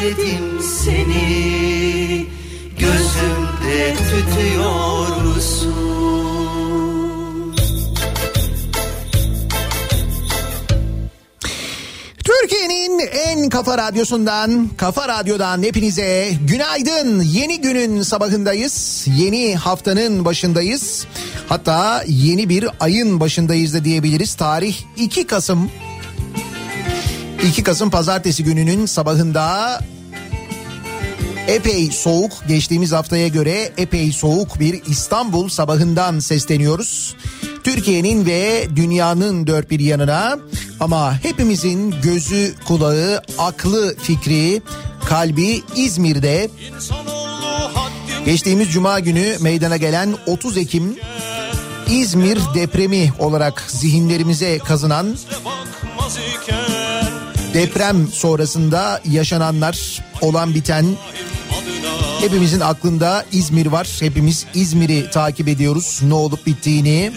özledim seni Gözümde tutuyorsun Türkiye'nin en kafa radyosundan, kafa radyodan hepinize günaydın. Yeni günün sabahındayız. Yeni haftanın başındayız. Hatta yeni bir ayın başındayız da diyebiliriz. Tarih 2 Kasım. 2 Kasım pazartesi gününün sabahında epey soğuk geçtiğimiz haftaya göre epey soğuk bir İstanbul sabahından sesleniyoruz. Türkiye'nin ve dünyanın dört bir yanına ama hepimizin gözü, kulağı, aklı, fikri, kalbi İzmir'de. Geçtiğimiz cuma günü meydana gelen 30 Ekim İzmir depremi olarak zihinlerimize kazınan deprem sonrasında yaşananlar olan biten hepimizin aklında İzmir var. Hepimiz İzmir'i takip ediyoruz ne olup bittiğini.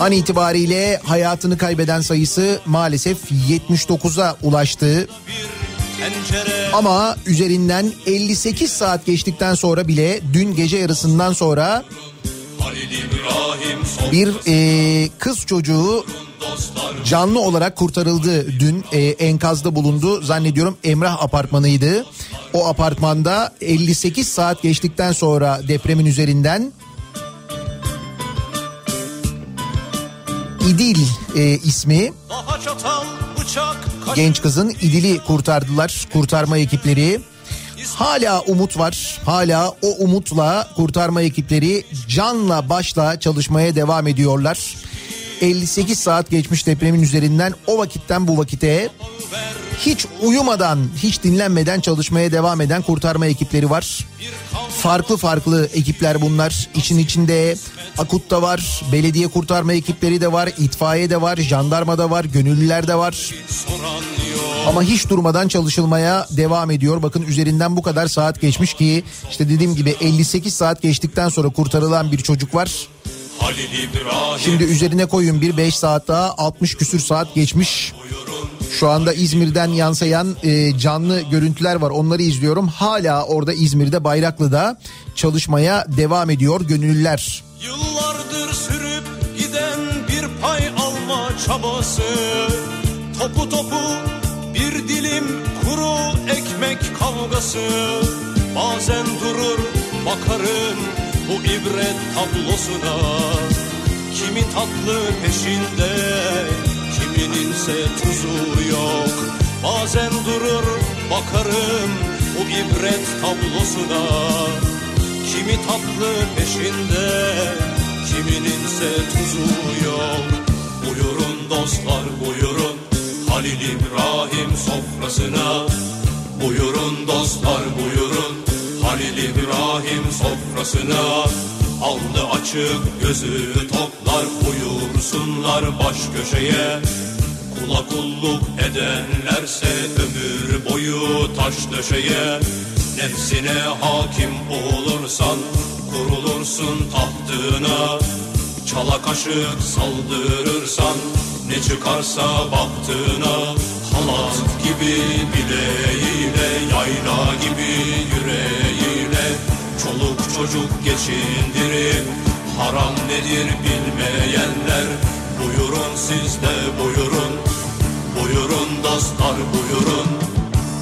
An itibariyle hayatını kaybeden sayısı maalesef 79'a ulaştı. Ama üzerinden 58 saat geçtikten sonra bile dün gece yarısından sonra bir e, kız çocuğu canlı olarak kurtarıldı. Dün e, enkazda bulundu. Zannediyorum Emrah apartmanıydı. O apartmanda 58 saat geçtikten sonra depremin üzerinden İdil e, ismi genç kızın İdil'i kurtardılar kurtarma ekipleri. Hala umut var. Hala o umutla kurtarma ekipleri canla başla çalışmaya devam ediyorlar. 58 saat geçmiş depremin üzerinden o vakitten bu vakite hiç uyumadan, hiç dinlenmeden çalışmaya devam eden kurtarma ekipleri var. Farklı farklı ekipler bunlar. İçin içinde Akut da var, belediye kurtarma ekipleri de var, itfaiye de var, jandarma da var, gönüllüler de var. Ama hiç durmadan çalışılmaya devam ediyor. Bakın üzerinden bu kadar saat geçmiş ki işte dediğim gibi 58 saat geçtikten sonra kurtarılan bir çocuk var. Şimdi üzerine koyun bir 5 saat daha 60 küsür saat geçmiş. Şu anda İzmir'den yansıyan e, canlı görüntüler var. Onları izliyorum. Hala orada İzmir'de Bayraklı'da çalışmaya devam ediyor gönüllüler. Yıllardır sürüp giden bir pay alma çabası Topu topu bir dilim kuru ekmek kavgası Bazen durur bakarım bu ibret tablosuna? Kimi tatlı peşinde kimininse tuzu yok. Bazen durur bakarım bu ibret tablosuna. Kimi tatlı peşinde kimininse tuzu yok. Buyurun dostlar buyurun. Halil İbrahim sofrasına. Buyurun dostlar buyurun Halil İbrahim sofrasına Alnı açık gözü toplar Buyursunlar baş köşeye. Kula kulluk edenlerse ömür boyu taş döşeye. Nefsine hakim olursan kurulursun tahtına. Çala kaşık saldırırsan ne çıkarsa baktığına Halat gibi bileğiyle yayla gibi yüreğiyle. Çoluk çocuk geçindirip haram nedir bilmeyenler. Buyurun siz de buyurun Buyurun dostlar buyurun.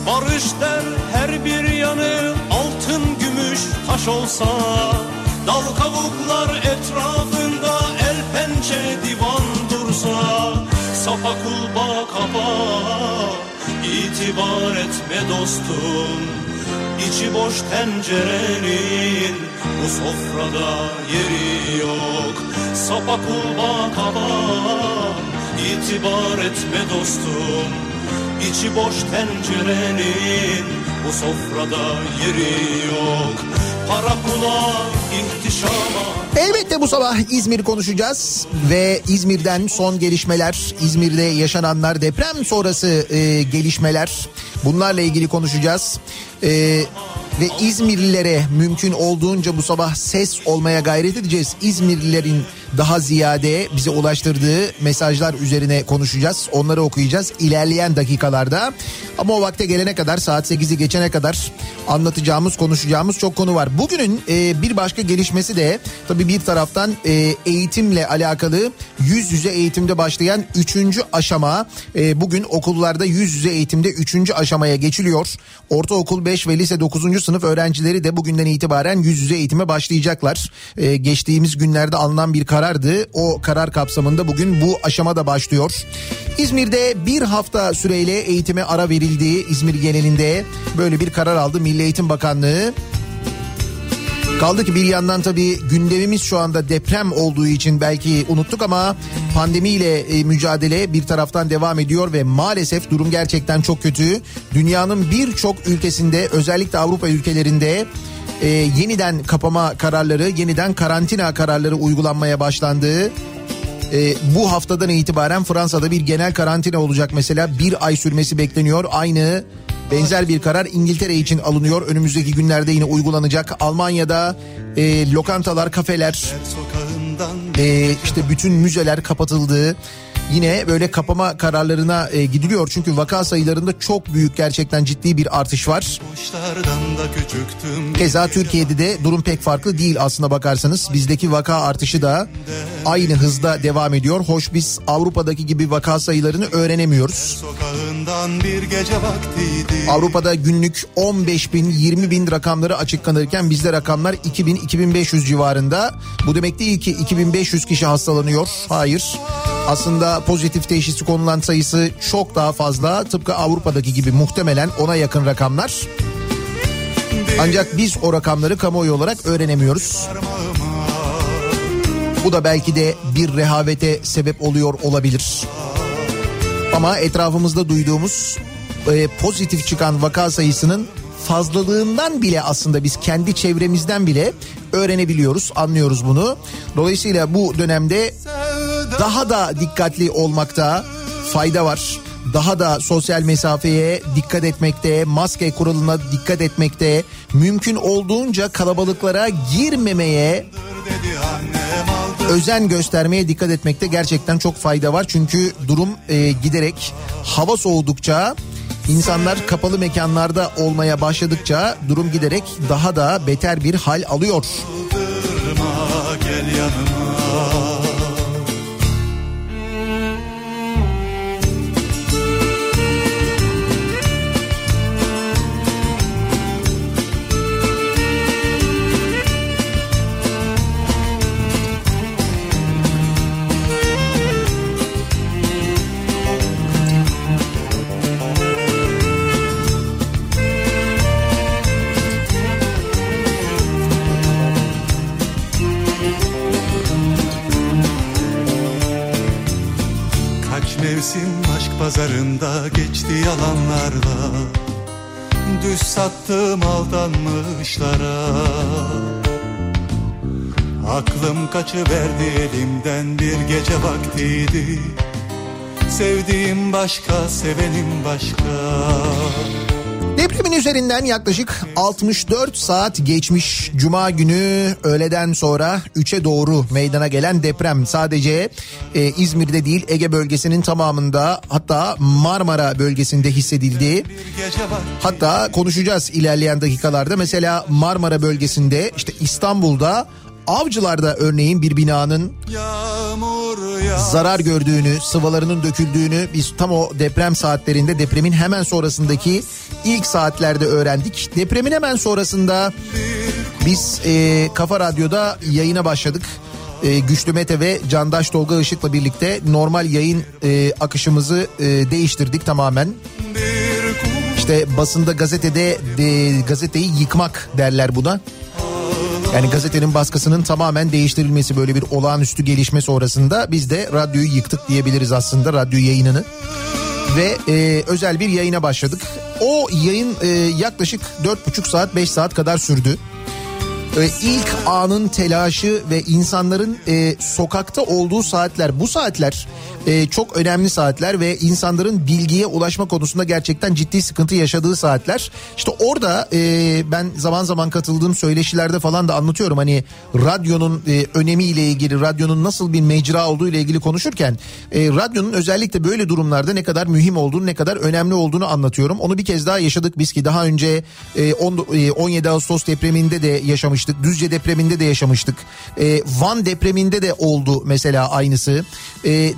Barış der her bir yanı altın gümüş taş olsa Dal kavuklar etrafında Sapa kulba kapa itibar etme dostum. İçi boş tencerenin bu sofrada yeri yok. Sapa kulba kapa itibar etme dostum. İçi boş tencerenin bu sofrada yeri yok Para pula ihtişama Elbette bu sabah İzmir konuşacağız ve İzmir'den son gelişmeler, İzmir'de yaşananlar, deprem sonrası e, gelişmeler bunlarla ilgili konuşacağız. E, ve İzmirlilere mümkün olduğunca bu sabah ses olmaya gayret edeceğiz. İzmirlilerin daha ziyade bize ulaştırdığı mesajlar üzerine konuşacağız. Onları okuyacağız ilerleyen dakikalarda. Ama o vakte gelene kadar saat 8'i geçene kadar anlatacağımız, konuşacağımız çok konu var. Bugünün e, bir başka gelişmesi de tabii bir taraftan e, eğitimle alakalı yüz yüze eğitimde başlayan 3. aşama. E, bugün okullarda yüz yüze eğitimde 3. aşamaya geçiliyor. Ortaokul 5 ve lise 9. sınıf öğrencileri de bugünden itibaren yüz yüze eğitime başlayacaklar. E, geçtiğimiz günlerde alınan bir karardı. O karar kapsamında bugün bu aşama da başlıyor. İzmir'de bir hafta süreyle eğitime ara verildiği İzmir genelinde böyle bir karar aldı Milli Eğitim Bakanlığı. Kaldı ki bir yandan tabii gündemimiz şu anda deprem olduğu için belki unuttuk ama pandemiyle e, mücadele bir taraftan devam ediyor ve maalesef durum gerçekten çok kötü. Dünyanın birçok ülkesinde özellikle Avrupa ülkelerinde e, yeniden kapama kararları, yeniden karantina kararları uygulanmaya başlandı. E, bu haftadan itibaren Fransa'da bir genel karantina olacak mesela bir ay sürmesi bekleniyor. Aynı benzer bir karar İngiltere için alınıyor. Önümüzdeki günlerde yine uygulanacak. Almanya'da e, lokantalar, kafeler, e, işte bütün müzeler kapatıldı. Yine böyle kapama kararlarına e, gidiliyor çünkü vaka sayılarında çok büyük gerçekten ciddi bir artış var. Keza Türkiye'de de durum pek farklı değil aslına bakarsanız. Bizdeki vaka artışı da aynı hızda devam ediyor. Hoş biz Avrupa'daki gibi vaka sayılarını öğrenemiyoruz. Avrupa'da günlük 15 bin 20 bin rakamları açıklanırken bizde rakamlar 2000-2500 civarında. Bu demek değil ki 2500 kişi hastalanıyor. Hayır. Aslında pozitif teşhisi konulan sayısı çok daha fazla. Tıpkı Avrupa'daki gibi muhtemelen ona yakın rakamlar. Ancak biz o rakamları kamuoyu olarak öğrenemiyoruz. Bu da belki de bir rehavete sebep oluyor olabilir. Ama etrafımızda duyduğumuz e, pozitif çıkan vaka sayısının fazlalığından bile aslında biz kendi çevremizden bile öğrenebiliyoruz, anlıyoruz bunu. Dolayısıyla bu dönemde daha da dikkatli olmakta fayda var. Daha da sosyal mesafeye dikkat etmekte, maske kuralına dikkat etmekte, mümkün olduğunca kalabalıklara girmemeye özen göstermeye dikkat etmekte gerçekten çok fayda var. Çünkü durum e, giderek hava soğudukça insanlar kapalı mekanlarda olmaya başladıkça durum giderek daha da beter bir hal alıyor. Gel yanıma sattım aldanmışlara. Aklım kaçıverdi elimden bir gece vaktiydi. Sevdiğim başka, sevenim başka Depremin üzerinden yaklaşık 64 saat geçmiş. Cuma günü öğleden sonra 3'e doğru meydana gelen deprem. Sadece e, İzmir'de değil Ege bölgesinin tamamında hatta Marmara bölgesinde hissedildi. Hatta konuşacağız ilerleyen dakikalarda. Mesela Marmara bölgesinde işte İstanbul'da Avcılar'da örneğin bir binanın yağmur yağ zarar gördüğünü, sıvalarının döküldüğünü biz tam o deprem saatlerinde depremin hemen sonrasındaki ilk saatlerde öğrendik. Depremin hemen sonrasında biz e, Kafa Radyo'da yayına başladık. E, Güçlü Mete ve Candaş Tolga Işık'la birlikte normal yayın e, akışımızı e, değiştirdik tamamen. İşte basında gazetede de, gazeteyi yıkmak derler buna. Yani gazetenin baskısının tamamen değiştirilmesi böyle bir olağanüstü gelişme sonrasında biz de radyoyu yıktık diyebiliriz aslında radyo yayınını. Ve e, özel bir yayına başladık. O yayın e, yaklaşık 4,5 saat 5 saat kadar sürdü. E, ilk anın telaşı ve insanların e, sokakta olduğu saatler bu saatler e, çok önemli saatler ve insanların bilgiye ulaşma konusunda gerçekten ciddi sıkıntı yaşadığı saatler. İşte orada e, ben zaman zaman katıldığım söyleşilerde falan da anlatıyorum hani radyonun e, önemiyle ilgili radyonun nasıl bir mecra olduğu ile ilgili konuşurken e, radyonun özellikle böyle durumlarda ne kadar mühim olduğunu ne kadar önemli olduğunu anlatıyorum. Onu bir kez daha yaşadık biz ki daha önce e, on- e, 17 Ağustos depreminde de yaşamıştık. Düzce depreminde de yaşamıştık. E, Van depreminde de oldu mesela aynısı. E,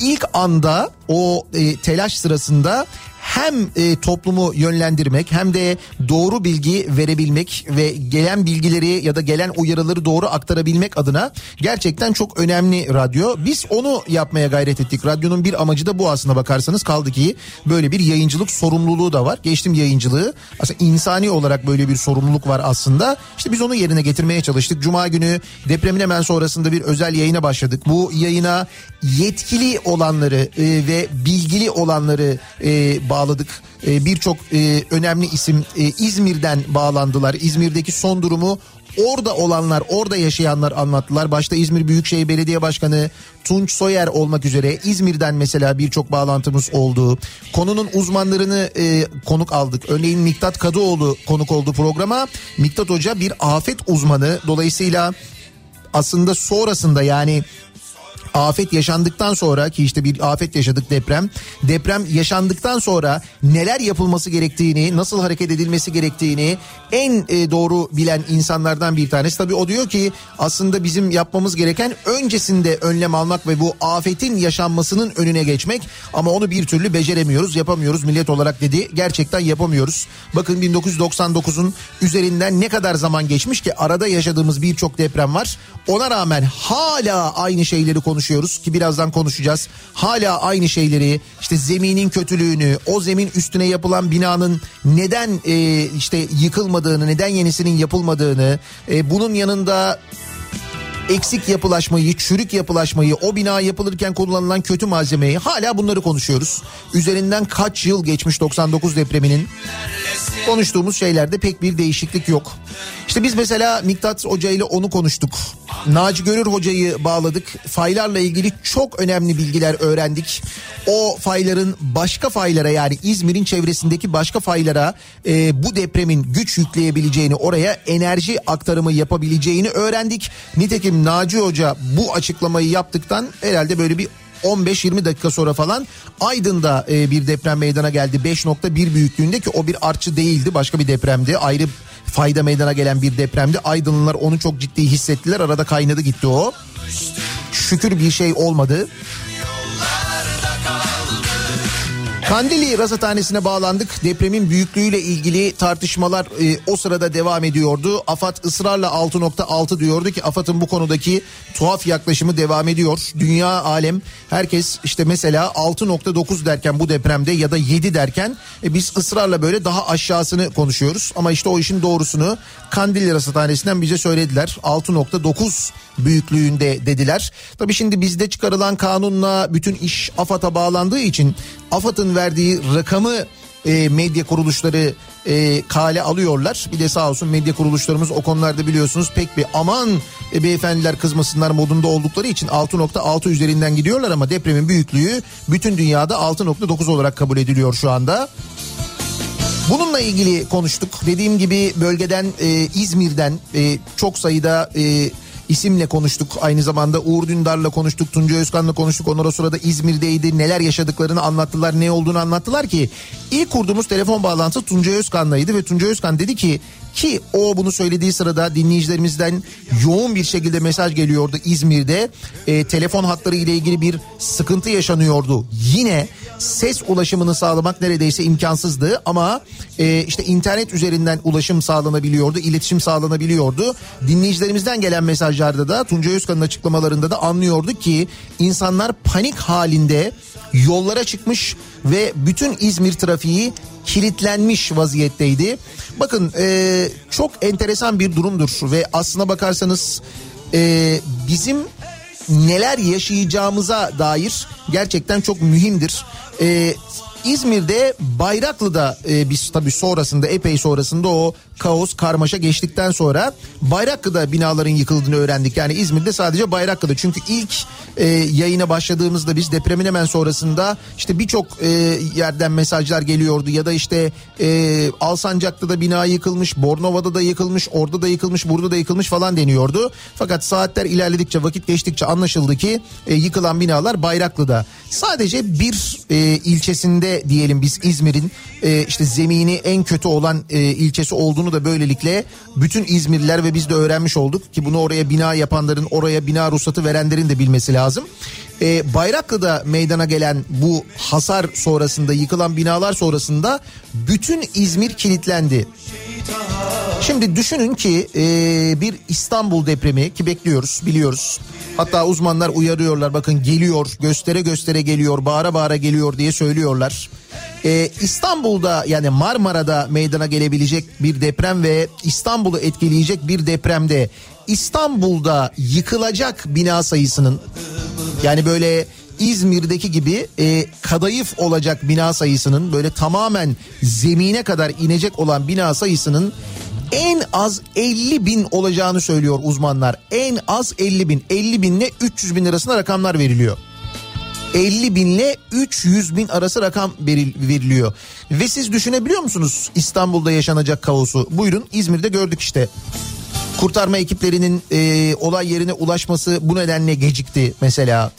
ilk anda o e, telaş sırasında hem e, toplumu yönlendirmek hem de doğru bilgi verebilmek ve gelen bilgileri ya da gelen uyarıları doğru aktarabilmek adına gerçekten çok önemli radyo. Biz onu yapmaya gayret ettik. Radyonun bir amacı da bu aslına bakarsanız kaldı ki böyle bir yayıncılık sorumluluğu da var. Geçtim yayıncılığı. Aslında insani olarak böyle bir sorumluluk var aslında. İşte biz onu yerine getirmeye çalıştık. Cuma günü depremin hemen sonrasında bir özel yayına başladık. Bu yayına yetkili olanları e, ve bilgili olanları e, bağladık. E, Birçok e, önemli isim e, İzmir'den bağlandılar. İzmir'deki son durumu Orada olanlar, orada yaşayanlar anlattılar. Başta İzmir Büyükşehir Belediye Başkanı Tunç Soyer olmak üzere İzmir'den mesela birçok bağlantımız oldu. Konunun uzmanlarını e, konuk aldık. Örneğin Miktat Kadıoğlu konuk oldu programa. Miktat Hoca bir afet uzmanı. Dolayısıyla aslında sonrasında yani afet yaşandıktan sonra ki işte bir afet yaşadık deprem. Deprem yaşandıktan sonra neler yapılması gerektiğini, nasıl hareket edilmesi gerektiğini en e, doğru bilen insanlardan bir tanesi. Tabii o diyor ki aslında bizim yapmamız gereken öncesinde önlem almak ve bu afetin yaşanmasının önüne geçmek. Ama onu bir türlü beceremiyoruz, yapamıyoruz millet olarak dedi. Gerçekten yapamıyoruz. Bakın 1999'un üzerinden ne kadar zaman geçmiş ki arada yaşadığımız birçok deprem var. Ona rağmen hala aynı şeyleri konuşuyoruz ki birazdan konuşacağız. Hala aynı şeyleri işte zeminin kötülüğünü, o zemin üstüne yapılan binanın neden e, işte yıkılmadığını, neden yenisinin yapılmadığını, e, bunun yanında eksik yapılaşmayı, çürük yapılaşmayı, o bina yapılırken kullanılan kötü malzemeyi hala bunları konuşuyoruz. Üzerinden kaç yıl geçmiş 99 depreminin. Konuştuğumuz şeylerde pek bir değişiklik yok. İşte biz mesela Miktat Hoca ile onu konuştuk. Naci Görür Hoca'yı bağladık. Faylarla ilgili çok önemli bilgiler öğrendik. O fayların başka faylara yani İzmir'in çevresindeki başka faylara e, bu depremin güç yükleyebileceğini oraya enerji aktarımı yapabileceğini öğrendik. Nitekim Naci Hoca bu açıklamayı yaptıktan herhalde böyle bir 15-20 dakika sonra falan Aydın'da e, bir deprem meydana geldi. 5.1 büyüklüğünde ki o bir artçı değildi başka bir depremdi. Ayrı fayda meydana gelen bir depremdi. Aydınlılar onu çok ciddi hissettiler. Arada kaynadı gitti o. Şükür bir şey olmadı. Kandili Rasathanesi'ne bağlandık. Depremin büyüklüğüyle ilgili tartışmalar e, o sırada devam ediyordu. AFAD ısrarla 6.6 diyordu ki AFAD'ın bu konudaki tuhaf yaklaşımı devam ediyor. Dünya alem herkes işte mesela 6.9 derken bu depremde ya da 7 derken e, biz ısrarla böyle daha aşağısını konuşuyoruz. Ama işte o işin doğrusunu Kandili Rasathanesi'nden bize söylediler. 6.9 büyüklüğünde dediler. Tabii şimdi bizde çıkarılan kanunla bütün iş AFAD'a bağlandığı için AFAD'ın verdiği rakamı e, medya kuruluşları e, kale alıyorlar. Bir de sağ olsun medya kuruluşlarımız o konularda biliyorsunuz pek bir aman e, beyefendiler kızmasınlar modunda oldukları için 6.6 üzerinden gidiyorlar ama depremin büyüklüğü bütün dünyada 6.9 olarak kabul ediliyor şu anda. Bununla ilgili konuştuk. Dediğim gibi bölgeden e, İzmir'den e, çok sayıda e, isimle konuştuk. Aynı zamanda Uğur Dündar'la konuştuk. Tunca Özkan'la konuştuk. Onlar o sırada İzmir'deydi. Neler yaşadıklarını anlattılar. Ne olduğunu anlattılar ki. ilk kurduğumuz telefon bağlantısı Tunca Özkan'laydı ve Tunca Özkan dedi ki ki o bunu söylediği sırada dinleyicilerimizden yoğun bir şekilde mesaj geliyordu İzmir'de. E, telefon hatları ile ilgili bir sıkıntı yaşanıyordu. Yine ses ulaşımını sağlamak neredeyse imkansızdı ama e, işte internet üzerinden ulaşım sağlanabiliyordu, iletişim sağlanabiliyordu. Dinleyicilerimizden gelen mesajlarda da Tuncay Özkan'ın açıklamalarında da anlıyorduk ki insanlar panik halinde yollara çıkmış ve bütün İzmir trafiği kilitlenmiş vaziyetteydi. Bakın e, çok enteresan bir durumdur ve aslına bakarsanız e, bizim neler yaşayacağımıza dair gerçekten çok mühimdir. E, İzmir'de Bayraklı'da e, biz tabii sonrasında epey sonrasında o kaos karmaşa geçtikten sonra Bayraklı'da binaların yıkıldığını öğrendik. Yani İzmir'de sadece Bayraklı'da çünkü ilk e, yayına başladığımızda biz depremin hemen sonrasında işte birçok e, yerden mesajlar geliyordu ya da işte e, Alsancak'ta da bina yıkılmış, Bornova'da da yıkılmış, orada da yıkılmış, burada da yıkılmış falan deniyordu. Fakat saatler ilerledikçe vakit geçtikçe anlaşıldı ki e, yıkılan binalar Bayraklı'da. Sadece bir e, ilçesinde diyelim biz İzmir'in e, işte zemini en kötü olan e, ilçesi olduğunu da böylelikle bütün İzmirliler ve biz de öğrenmiş olduk ki bunu oraya bina yapanların oraya bina ruhsatı verenlerin de bilmesi lazım. E, Bayraklı'da meydana gelen bu hasar sonrasında yıkılan binalar sonrasında bütün İzmir kilitlendi. Şimdi düşünün ki e, bir İstanbul depremi ki bekliyoruz biliyoruz. Hatta uzmanlar uyarıyorlar bakın geliyor göstere göstere geliyor bağıra bağıra geliyor diye söylüyorlar. Ee, İstanbul'da yani Marmara'da meydana gelebilecek bir deprem ve İstanbul'u etkileyecek bir depremde İstanbul'da yıkılacak bina sayısının yani böyle İzmir'deki gibi e, kadayıf olacak bina sayısının böyle tamamen zemine kadar inecek olan bina sayısının en az 50 bin olacağını söylüyor uzmanlar. En az 50 bin. 50 binle 300 bin arasında rakamlar veriliyor. 50 binle 300 bin arası rakam veriliyor. Ve siz düşünebiliyor musunuz İstanbul'da yaşanacak kaosu? Buyurun İzmir'de gördük işte. Kurtarma ekiplerinin e, olay yerine ulaşması bu nedenle gecikti mesela.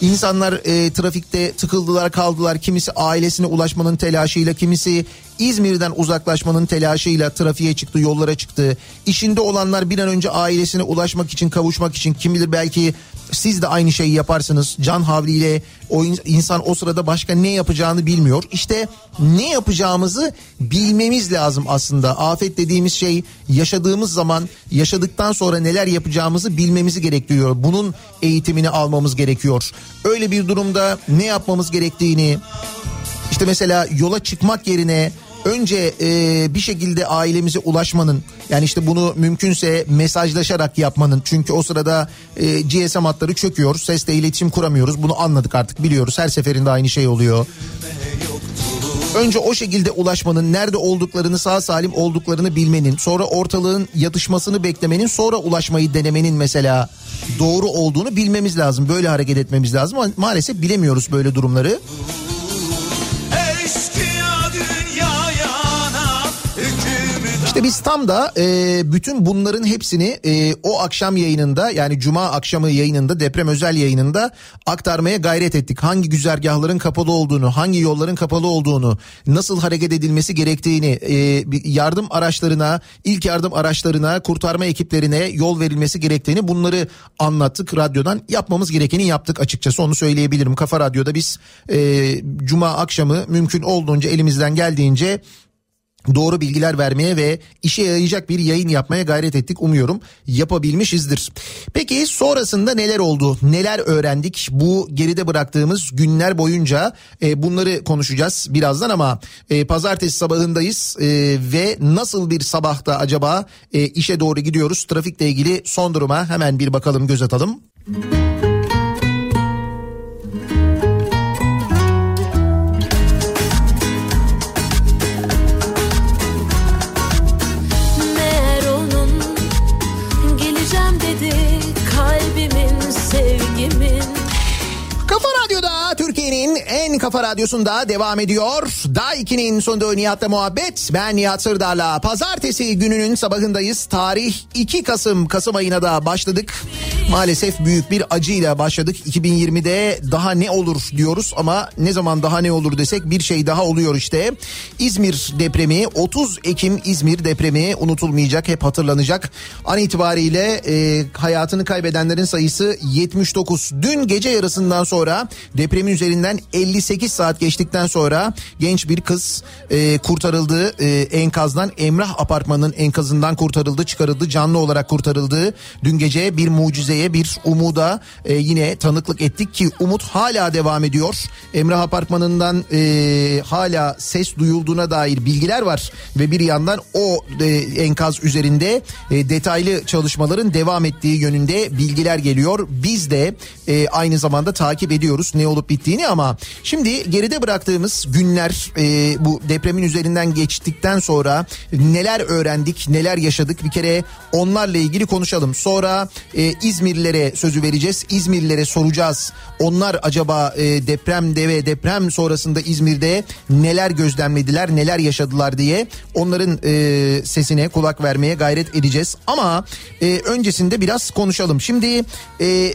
İnsanlar e, trafikte tıkıldılar kaldılar. Kimisi ailesine ulaşmanın telaşıyla, kimisi İzmir'den uzaklaşmanın telaşıyla trafiğe çıktı, yollara çıktı. İşinde olanlar bir an önce ailesine ulaşmak için, kavuşmak için kim bilir belki siz de aynı şeyi yaparsınız. Can havliyle o insan o sırada başka ne yapacağını bilmiyor. İşte ne yapacağımızı bilmemiz lazım aslında. Afet dediğimiz şey yaşadığımız zaman yaşadıktan sonra neler yapacağımızı bilmemizi gerektiriyor. Bunun eğitimini almamız gerekiyor. Öyle bir durumda ne yapmamız gerektiğini işte mesela yola çıkmak yerine önce e, bir şekilde ailemize ulaşmanın yani işte bunu mümkünse mesajlaşarak yapmanın çünkü o sırada e, GSM hatları çöküyor sesle iletişim kuramıyoruz bunu anladık artık biliyoruz her seferinde aynı şey oluyor. Önce o şekilde ulaşmanın, nerede olduklarını sağ salim olduklarını bilmenin, sonra ortalığın yatışmasını beklemenin, sonra ulaşmayı denemenin mesela doğru olduğunu bilmemiz lazım. Böyle hareket etmemiz lazım maalesef bilemiyoruz böyle durumları. İşte biz tam da e, bütün bunların hepsini e, o akşam yayınında yani cuma akşamı yayınında deprem özel yayınında aktarmaya gayret ettik. Hangi güzergahların kapalı olduğunu, hangi yolların kapalı olduğunu, nasıl hareket edilmesi gerektiğini, e, yardım araçlarına, ilk yardım araçlarına, kurtarma ekiplerine yol verilmesi gerektiğini bunları anlattık radyodan. Yapmamız gerekeni yaptık açıkçası onu söyleyebilirim. Kafa Radyo'da biz e, cuma akşamı mümkün olduğunca elimizden geldiğince doğru bilgiler vermeye ve işe yarayacak bir yayın yapmaya gayret ettik. Umuyorum yapabilmişizdir. Peki sonrasında neler oldu? Neler öğrendik? Bu geride bıraktığımız günler boyunca e, bunları konuşacağız birazdan ama e, pazartesi sabahındayız e, ve nasıl bir sabahta acaba e, işe doğru gidiyoruz? Trafikle ilgili son duruma hemen bir bakalım göz atalım. Meğer kafa radyosunda devam ediyor. Daha 2'nin sonunda Nihat'la muhabbet. Ben Nihat Sırdar'la pazartesi gününün sabahındayız. Tarih 2 Kasım. Kasım ayına da başladık. Maalesef büyük bir acıyla başladık. 2020'de daha ne olur diyoruz ama ne zaman daha ne olur desek bir şey daha oluyor işte. İzmir depremi 30 Ekim İzmir depremi unutulmayacak hep hatırlanacak. An itibariyle e, hayatını kaybedenlerin sayısı 79. Dün gece yarısından sonra depremin üzerinden 58 saat geçtikten sonra genç bir kız e, kurtarıldı e, enkazdan Emrah apartmanının enkazından kurtarıldı çıkarıldı canlı olarak kurtarıldı. Dün gece bir mucizeye bir umuda e, yine tanıklık ettik ki umut hala devam ediyor. Emrah apartmanından e, hala ses duyulduğuna dair bilgiler var ve bir yandan o e, enkaz üzerinde e, detaylı çalışmaların devam ettiği yönünde bilgiler geliyor. Biz de e, aynı zamanda takip ediyoruz ne olup bittiğini ama şimdi geride bıraktığımız günler e, bu depremin üzerinden geçtikten sonra neler öğrendik neler yaşadık bir kere onlarla ilgili konuşalım. Sonra e, İzmirlilere sözü vereceğiz. İzmirlilere soracağız. Onlar acaba e, depremde ve deprem sonrasında İzmir'de neler gözlemlediler, neler yaşadılar diye onların e, sesine kulak vermeye gayret edeceğiz. Ama e, öncesinde biraz konuşalım. Şimdi e,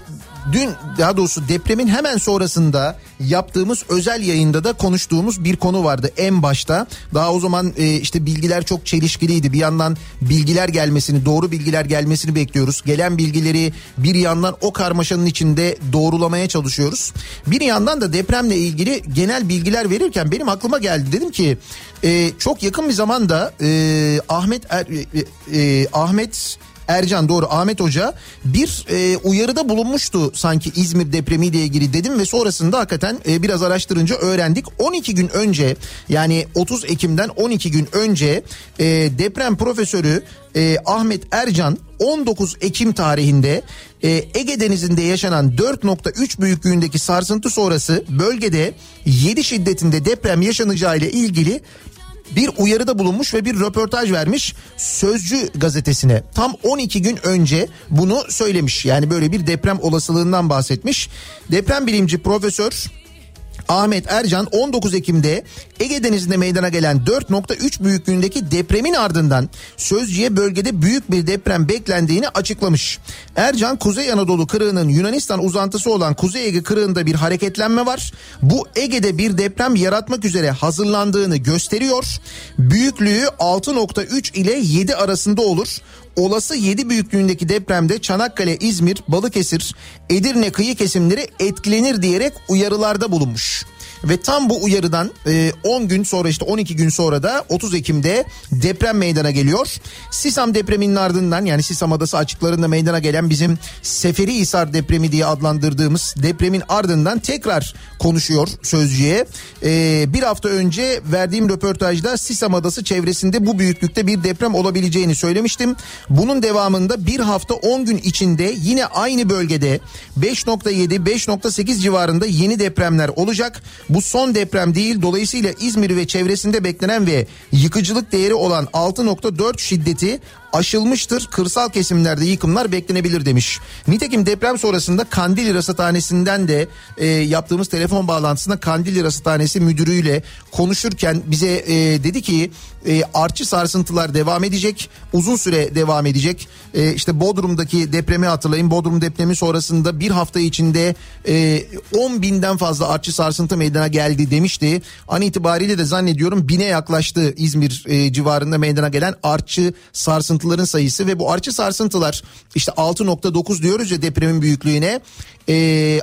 dün daha doğrusu depremin hemen sonrasında yaptığımız özel yayında da konuştuğumuz bir konu vardı en başta. Daha o zaman e, işte bilgiler çok çelişkiliydi. Bir yandan bilgiler gelmesini, doğru bilgiler gelmesini bekliyoruz. Gelen bilgileri bir yandan o karmaşanın içinde doğrulamaya çalışıyoruz. Bir yandan da depremle ilgili genel bilgiler verirken benim aklıma geldi. Dedim ki e, çok yakın bir zamanda e, Ahmet er, e, e, Ahmet Ercan doğru Ahmet Hoca bir e, uyarıda bulunmuştu sanki İzmir depremiyle ilgili dedim ve sonrasında hakikaten e, biraz araştırınca öğrendik. 12 gün önce yani 30 Ekim'den 12 gün önce e, deprem profesörü e, Ahmet Ercan 19 Ekim tarihinde e, Ege Denizi'nde yaşanan 4.3 büyüklüğündeki sarsıntı sonrası bölgede 7 şiddetinde deprem yaşanacağı ile ilgili bir uyarıda bulunmuş ve bir röportaj vermiş Sözcü gazetesine. Tam 12 gün önce bunu söylemiş. Yani böyle bir deprem olasılığından bahsetmiş. Deprem bilimci profesör Ahmet Ercan 19 Ekim'de Ege Denizi'nde meydana gelen 4.3 büyüklüğündeki depremin ardından Sözcü'ye bölgede büyük bir deprem beklendiğini açıklamış. Ercan Kuzey Anadolu kırığının Yunanistan uzantısı olan Kuzey Ege kırığında bir hareketlenme var. Bu Ege'de bir deprem yaratmak üzere hazırlandığını gösteriyor. Büyüklüğü 6.3 ile 7 arasında olur. Olası 7 büyüklüğündeki depremde Çanakkale, İzmir, Balıkesir, Edirne kıyı kesimleri etkilenir diyerek uyarılarda bulunmuş. Ve tam bu uyarıdan e, 10 gün sonra işte 12 gün sonra da 30 Ekim'de deprem meydana geliyor. Sisam depreminin ardından yani Sisam Adası açıklarında meydana gelen bizim Seferihisar depremi diye adlandırdığımız depremin ardından tekrar konuşuyor sözcüye. Ee, bir hafta önce verdiğim röportajda Sisam Adası çevresinde bu büyüklükte bir deprem olabileceğini söylemiştim. Bunun devamında bir hafta 10 gün içinde yine aynı bölgede 5.7 5.8 civarında yeni depremler olacak. Bu son deprem değil dolayısıyla İzmir ve çevresinde beklenen ve yıkıcılık değeri olan 6.4 şiddeti aşılmıştır. Kırsal kesimlerde yıkımlar beklenebilir demiş. Nitekim deprem sonrasında Kandilli Rasathanesi'nden de e, yaptığımız telefon bağlantısında Kandilli Rasathanesi müdürüyle konuşurken bize e, dedi ki e, artçı sarsıntılar devam edecek. Uzun süre devam edecek. E, işte Bodrum'daki depremi hatırlayın. Bodrum depremi sonrasında bir hafta içinde e, 10 binden fazla artçı sarsıntı meydana geldi demişti. An itibariyle de zannediyorum bine yaklaştı İzmir e, civarında meydana gelen artçı sarsıntıların sayısı ve bu artçı sarsıntılar işte 6.9 diyoruz ya depremin büyüklüğüne e,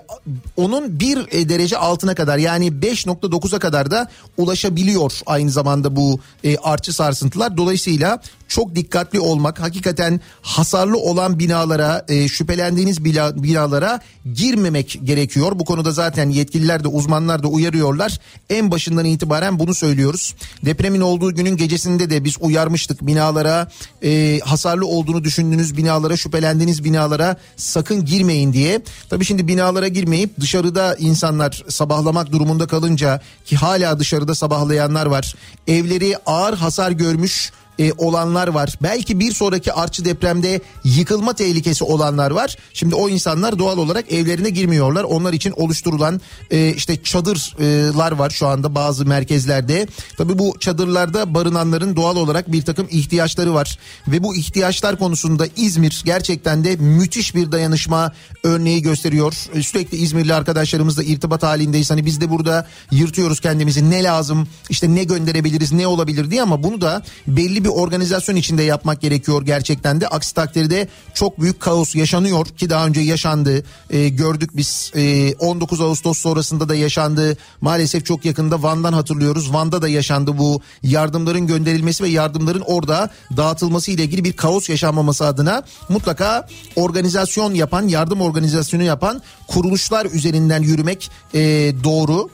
onun bir e, derece altına kadar yani 5.9'a kadar da ulaşabiliyor aynı zamanda bu e, artçı sarsıntılar. Dolayısıyla çok dikkatli olmak hakikaten hasarlı olan binalara e, şüphelendiğiniz bina, binalara girmemek gerekiyor. Bu konuda zaten yetkililer de uzmanlar da uyarıyorlar. En başından itibaren bunu söylüyoruz. Depremin olduğu günün gecesinde de biz uyarmıştık binalara e, hasarlı olduğunu düşündüğünüz binalara şüphelendiğiniz binalara sakın girmeyin diye. Tabii şimdi binalara girmeyip dışarıda insanlar sabahlamak durumunda kalınca ki hala dışarıda sabahlayanlar var. Evleri ağır hasar görmüş e, olanlar var. Belki bir sonraki artçı depremde yıkılma tehlikesi olanlar var. Şimdi o insanlar doğal olarak evlerine girmiyorlar. Onlar için oluşturulan e, işte çadırlar var şu anda bazı merkezlerde. Tabii bu çadırlarda barınanların doğal olarak bir takım ihtiyaçları var. Ve bu ihtiyaçlar konusunda İzmir gerçekten de müthiş bir dayanışma örneği gösteriyor. E, Sürekli İzmirli arkadaşlarımızla irtibat halindeyiz. Hani biz de burada yırtıyoruz kendimizi ne lazım işte ne gönderebiliriz ne olabilir diye ama bunu da belli bir organizasyon içinde yapmak gerekiyor gerçekten de. Aksi takdirde çok büyük kaos yaşanıyor ki daha önce yaşandı. Ee, gördük biz ee, 19 Ağustos sonrasında da yaşandı. Maalesef çok yakında Van'dan hatırlıyoruz. Van'da da yaşandı bu yardımların gönderilmesi ve yardımların orada dağıtılması ile ilgili bir kaos yaşanmaması adına mutlaka organizasyon yapan, yardım organizasyonu yapan kuruluşlar üzerinden yürümek ee, doğru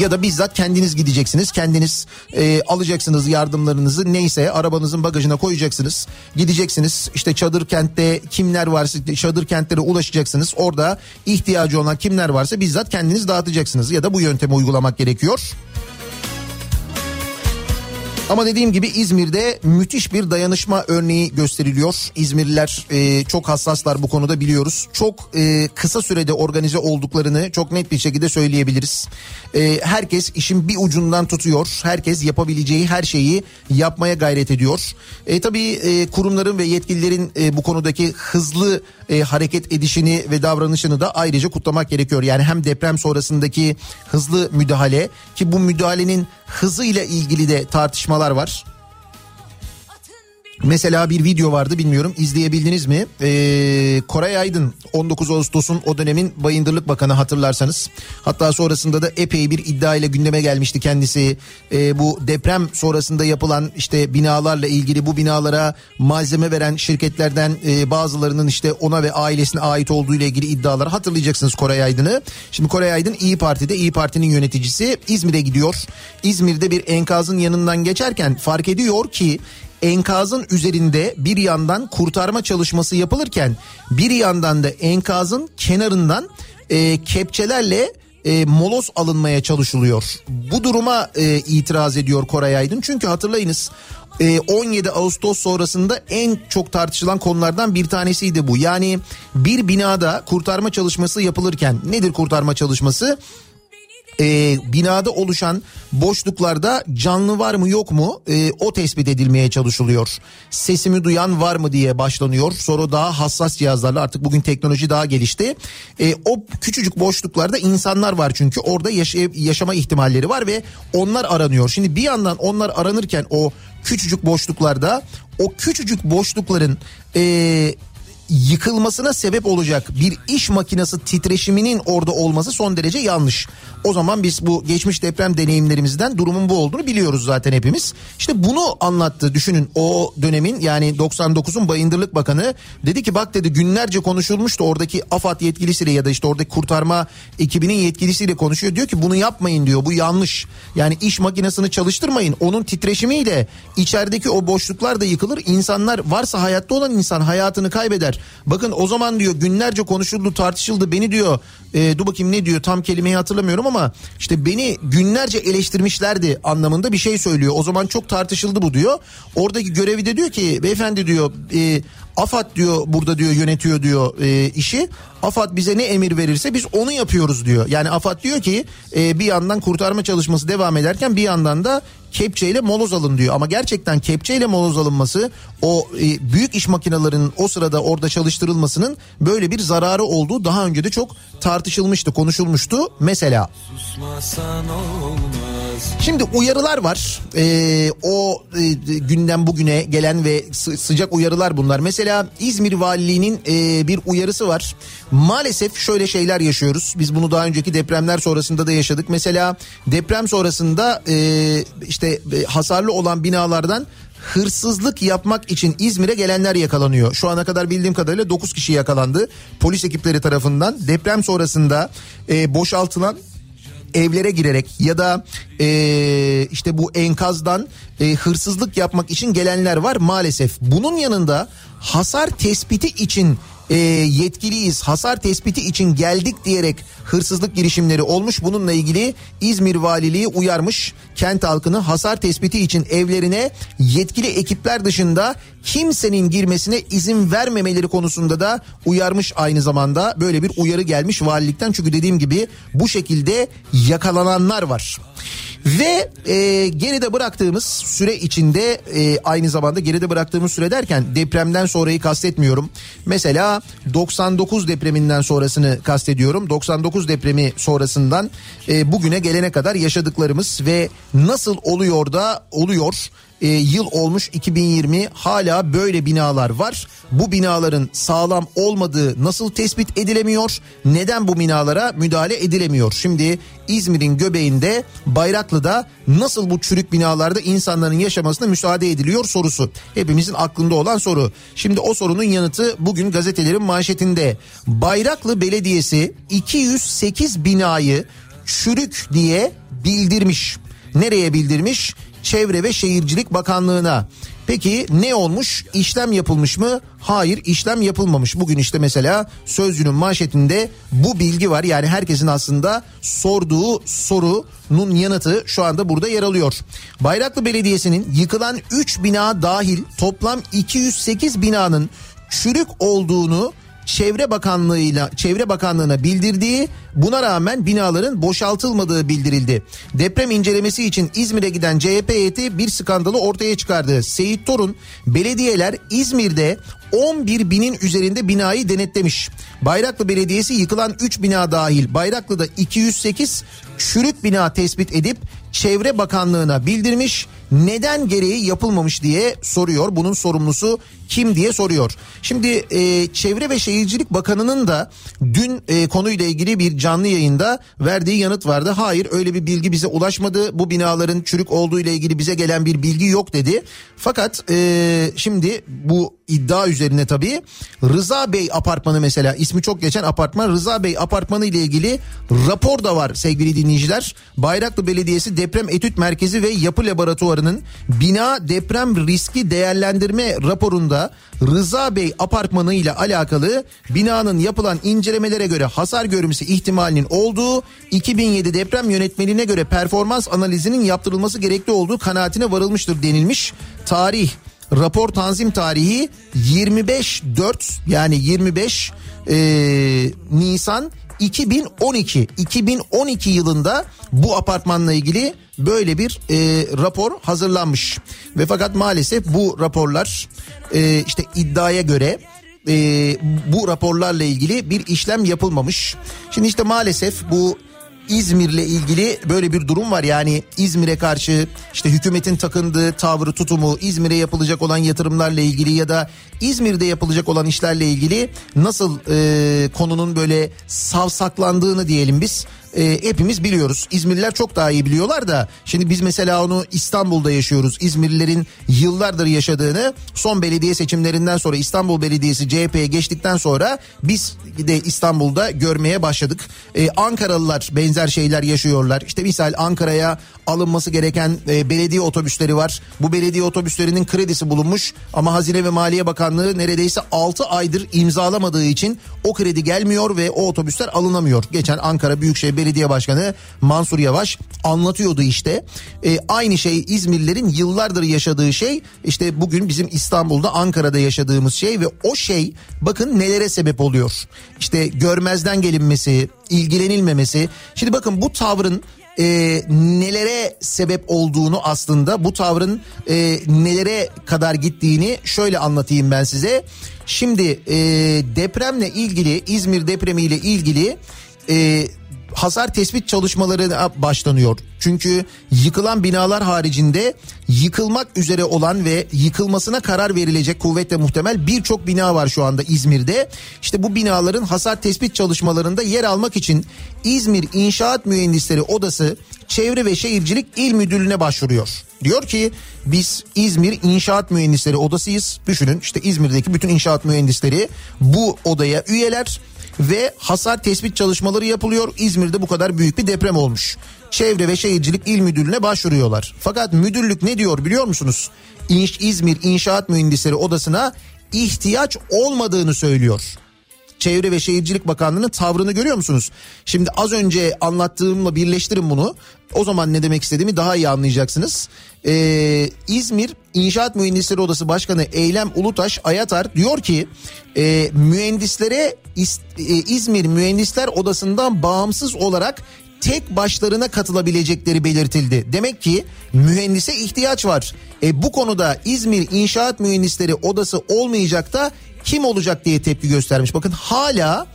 ya da bizzat kendiniz gideceksiniz kendiniz e, alacaksınız yardımlarınızı. Neyse arabanızın bagajına koyacaksınız. Gideceksiniz işte çadır kentte kimler varsa çadır kentlere ulaşacaksınız. Orada ihtiyacı olan kimler varsa bizzat kendiniz dağıtacaksınız. Ya da bu yöntemi uygulamak gerekiyor. Ama dediğim gibi İzmir'de müthiş bir dayanışma örneği gösteriliyor. İzmirliler e, çok hassaslar bu konuda biliyoruz. Çok e, kısa sürede organize olduklarını çok net bir şekilde söyleyebiliriz. E, herkes işin bir ucundan tutuyor. Herkes yapabileceği her şeyi yapmaya gayret ediyor. E, tabii e, kurumların ve yetkililerin e, bu konudaki hızlı e, hareket edişini ve davranışını da ayrıca kutlamak gerekiyor. Yani hem deprem sonrasındaki hızlı müdahale ki bu müdahalenin hızıyla ilgili de tartışmalar var. Mesela bir video vardı bilmiyorum izleyebildiniz mi? Ee, Koray Aydın 19 Ağustos'un o dönemin Bayındırlık Bakanı hatırlarsanız. Hatta sonrasında da epey bir iddia ile gündeme gelmişti kendisi. Ee, bu deprem sonrasında yapılan işte binalarla ilgili bu binalara malzeme veren şirketlerden e, bazılarının işte ona ve ailesine ait olduğu ile ilgili iddialar hatırlayacaksınız Koray Aydın'ı. Şimdi Koray Aydın İyi Parti'de İyi Parti'nin yöneticisi İzmir'e gidiyor. İzmir'de bir enkazın yanından geçerken fark ediyor ki enkazın üzerinde bir yandan kurtarma çalışması yapılırken bir yandan da enkazın kenarından e, kepçelerle e, moloz alınmaya çalışılıyor. Bu duruma e, itiraz ediyor Koray Aydın. Çünkü hatırlayınız e, 17 Ağustos sonrasında en çok tartışılan konulardan bir tanesiydi bu. Yani bir binada kurtarma çalışması yapılırken nedir kurtarma çalışması? E, binada oluşan boşluklarda canlı var mı yok mu e, o tespit edilmeye çalışılıyor. Sesimi duyan var mı diye başlanıyor. Sonra daha hassas cihazlarla artık bugün teknoloji daha gelişti. E, o küçücük boşluklarda insanlar var çünkü orada yaşay- yaşama ihtimalleri var ve onlar aranıyor. Şimdi bir yandan onlar aranırken o küçücük boşluklarda o küçücük boşlukların e, yıkılmasına sebep olacak bir iş makinesi titreşiminin orada olması son derece yanlış. O zaman biz bu geçmiş deprem deneyimlerimizden durumun bu olduğunu biliyoruz zaten hepimiz. İşte bunu anlattı düşünün o dönemin yani 99'un Bayındırlık Bakanı dedi ki bak dedi günlerce konuşulmuştu oradaki AFAD yetkilisiyle ya da işte oradaki kurtarma ekibinin yetkilisiyle konuşuyor. Diyor ki bunu yapmayın diyor bu yanlış. Yani iş makinesini çalıştırmayın onun titreşimiyle içerideki o boşluklar da yıkılır. İnsanlar varsa hayatta olan insan hayatını kaybeder. Bakın o zaman diyor günlerce konuşuldu tartışıldı beni diyor e, dur bakayım ne diyor tam kelimeyi hatırlamıyorum ama işte beni günlerce eleştirmişlerdi anlamında bir şey söylüyor. O zaman çok tartışıldı bu diyor. Oradaki görevi de diyor ki beyefendi diyor e, AFAD diyor burada diyor yönetiyor diyor e, işi. AFAD bize ne emir verirse biz onu yapıyoruz diyor. Yani AFAD diyor ki e, bir yandan kurtarma çalışması devam ederken bir yandan da kepçeyle moloz alın diyor. Ama gerçekten kepçeyle moloz alınması o e, büyük iş makinelerinin o sırada orada çalıştırılmasının böyle bir zararı olduğu daha önce de çok tartışılmıştı, konuşulmuştu mesela. Şimdi uyarılar var. Ee, o e, günden bugüne gelen ve sı- sıcak uyarılar bunlar. Mesela İzmir Valiliği'nin e, bir uyarısı var. Maalesef şöyle şeyler yaşıyoruz. Biz bunu daha önceki depremler sonrasında da yaşadık. Mesela deprem sonrasında e, işte e, hasarlı olan binalardan hırsızlık yapmak için İzmir'e gelenler yakalanıyor. Şu ana kadar bildiğim kadarıyla 9 kişi yakalandı. Polis ekipleri tarafından deprem sonrasında e, boşaltılan evlere girerek ya da e, işte bu enkazdan e, hırsızlık yapmak için gelenler var maalesef. Bunun yanında hasar tespiti için e, yetkiliyiz hasar tespiti için geldik diyerek hırsızlık girişimleri olmuş. Bununla ilgili İzmir Valiliği uyarmış kent halkını hasar tespiti için evlerine yetkili ekipler dışında kimsenin girmesine izin vermemeleri konusunda da uyarmış aynı zamanda. Böyle bir uyarı gelmiş valilikten çünkü dediğim gibi bu şekilde yakalananlar var. Ve e, geride bıraktığımız süre içinde e, aynı zamanda geride bıraktığımız süre derken depremden sonrayı kastetmiyorum. Mesela 99 depreminden sonrasını kastediyorum. 99 depremi sonrasından e, bugüne gelene kadar yaşadıklarımız ve nasıl oluyor da oluyor e, yıl olmuş 2020 hala böyle binalar var. Bu binaların sağlam olmadığı nasıl tespit edilemiyor? Neden bu binalara müdahale edilemiyor? Şimdi İzmir'in göbeğinde Bayraklı'da nasıl bu çürük binalarda insanların yaşamasına müsaade ediliyor sorusu. Hepimizin aklında olan soru. Şimdi o sorunun yanıtı bugün gazetelerin manşetinde. Bayraklı Belediyesi 208 binayı çürük diye bildirmiş. Nereye bildirmiş? Çevre ve Şehircilik Bakanlığı'na. Peki ne olmuş? İşlem yapılmış mı? Hayır işlem yapılmamış. Bugün işte mesela Sözcü'nün manşetinde bu bilgi var. Yani herkesin aslında sorduğu sorunun yanıtı şu anda burada yer alıyor. Bayraklı Belediyesi'nin yıkılan 3 bina dahil toplam 208 binanın çürük olduğunu Çevre Bakanlığı'yla Çevre Bakanlığı'na bildirdiği buna rağmen binaların boşaltılmadığı bildirildi. Deprem incelemesi için İzmir'e giden CHP heyeti bir skandalı ortaya çıkardı. Seyit Torun belediyeler İzmir'de 11 binin üzerinde binayı denetlemiş. Bayraklı Belediyesi yıkılan 3 bina dahil Bayraklı'da 208 çürük bina tespit edip Çevre Bakanlığı'na bildirmiş. Neden gereği yapılmamış diye soruyor. Bunun sorumlusu kim diye soruyor. Şimdi e, Çevre ve Şehircilik Bakanı'nın da dün e, konuyla ilgili bir canlı yayında verdiği yanıt vardı. Hayır öyle bir bilgi bize ulaşmadı. Bu binaların çürük olduğu ile ilgili bize gelen bir bilgi yok dedi. Fakat e, şimdi bu iddia üzerine tabii Rıza Bey apartmanı mesela ismi çok geçen apartman Rıza Bey apartmanı ile ilgili rapor da var sevgili dinleyiciler. Bayraklı Belediyesi Deprem Etüt Merkezi ve Yapı Laboratuvarı'nın bina deprem riski değerlendirme raporunda Rıza Bey apartmanı ile alakalı binanın yapılan incelemelere göre hasar görmesi ihtimalinin olduğu 2007 deprem yönetmeliğine göre performans analizinin yaptırılması gerekli olduğu kanaatine varılmıştır denilmiş. Tarih rapor tanzim tarihi 25 4 yani 25 e, Nisan 2012 2012 yılında bu apartmanla ilgili böyle bir e, rapor hazırlanmış ve fakat maalesef bu raporlar e, işte iddiaya göre e, bu raporlarla ilgili bir işlem yapılmamış. Şimdi işte maalesef bu İzmir'le ilgili böyle bir durum var. Yani İzmir'e karşı işte hükümetin takındığı tavrı tutumu, İzmir'e yapılacak olan yatırımlarla ilgili ya da İzmir'de yapılacak olan işlerle ilgili nasıl e, konunun böyle savsaklandığını diyelim biz e, hepimiz biliyoruz. İzmirliler çok daha iyi biliyorlar da şimdi biz mesela onu İstanbul'da yaşıyoruz. İzmirlilerin yıllardır yaşadığını son belediye seçimlerinden sonra İstanbul Belediyesi CHP'ye geçtikten sonra biz de İstanbul'da görmeye başladık. E, Ankaralılar benzer şeyler yaşıyorlar. İşte misal Ankara'ya alınması gereken e, belediye otobüsleri var. Bu belediye otobüslerinin kredisi bulunmuş ama Hazine ve Maliye Bakanlığı neredeyse 6 aydır imzalamadığı için o kredi gelmiyor ve o otobüsler alınamıyor. Geçen Ankara Büyükşehir Belediye Başkanı Mansur Yavaş anlatıyordu işte. E, aynı şey İzmirlilerin yıllardır yaşadığı şey işte bugün bizim İstanbul'da Ankara'da yaşadığımız şey ve o şey bakın nelere sebep oluyor. İşte görmezden gelinmesi, ilgilenilmemesi. Şimdi bakın bu tavrın e, nelere sebep olduğunu aslında bu tavrın e, nelere kadar gittiğini şöyle anlatayım ben size. Şimdi e, depremle ilgili İzmir depremiyle ilgili e, hasar tespit çalışmalarına başlanıyor. Çünkü yıkılan binalar haricinde yıkılmak üzere olan ve yıkılmasına karar verilecek kuvvetle muhtemel birçok bina var şu anda İzmir'de. İşte bu binaların hasar tespit çalışmalarında yer almak için İzmir İnşaat Mühendisleri Odası Çevre ve Şehircilik İl Müdürlüğü'ne başvuruyor. Diyor ki biz İzmir İnşaat Mühendisleri Odasıyız. Düşünün işte İzmir'deki bütün inşaat mühendisleri bu odaya üyeler ve hasar tespit çalışmaları yapılıyor. İzmir'de bu kadar büyük bir deprem olmuş. Çevre ve Şehircilik İl Müdürlüğü'ne başvuruyorlar. Fakat müdürlük ne diyor biliyor musunuz? İş, İzmir İnşaat Mühendisleri Odası'na ihtiyaç olmadığını söylüyor. Çevre ve Şehircilik Bakanlığı'nın tavrını görüyor musunuz? Şimdi az önce anlattığımla birleştirin bunu. O zaman ne demek istediğimi daha iyi anlayacaksınız. Ee, İzmir İnşaat Mühendisleri Odası Başkanı Eylem Ulutaş Ayatar diyor ki e, mühendislere İz, e, İzmir Mühendisler Odası'ndan bağımsız olarak tek başlarına katılabilecekleri belirtildi. Demek ki mühendise ihtiyaç var. E, bu konuda İzmir İnşaat Mühendisleri Odası olmayacak da kim olacak diye tepki göstermiş. Bakın hala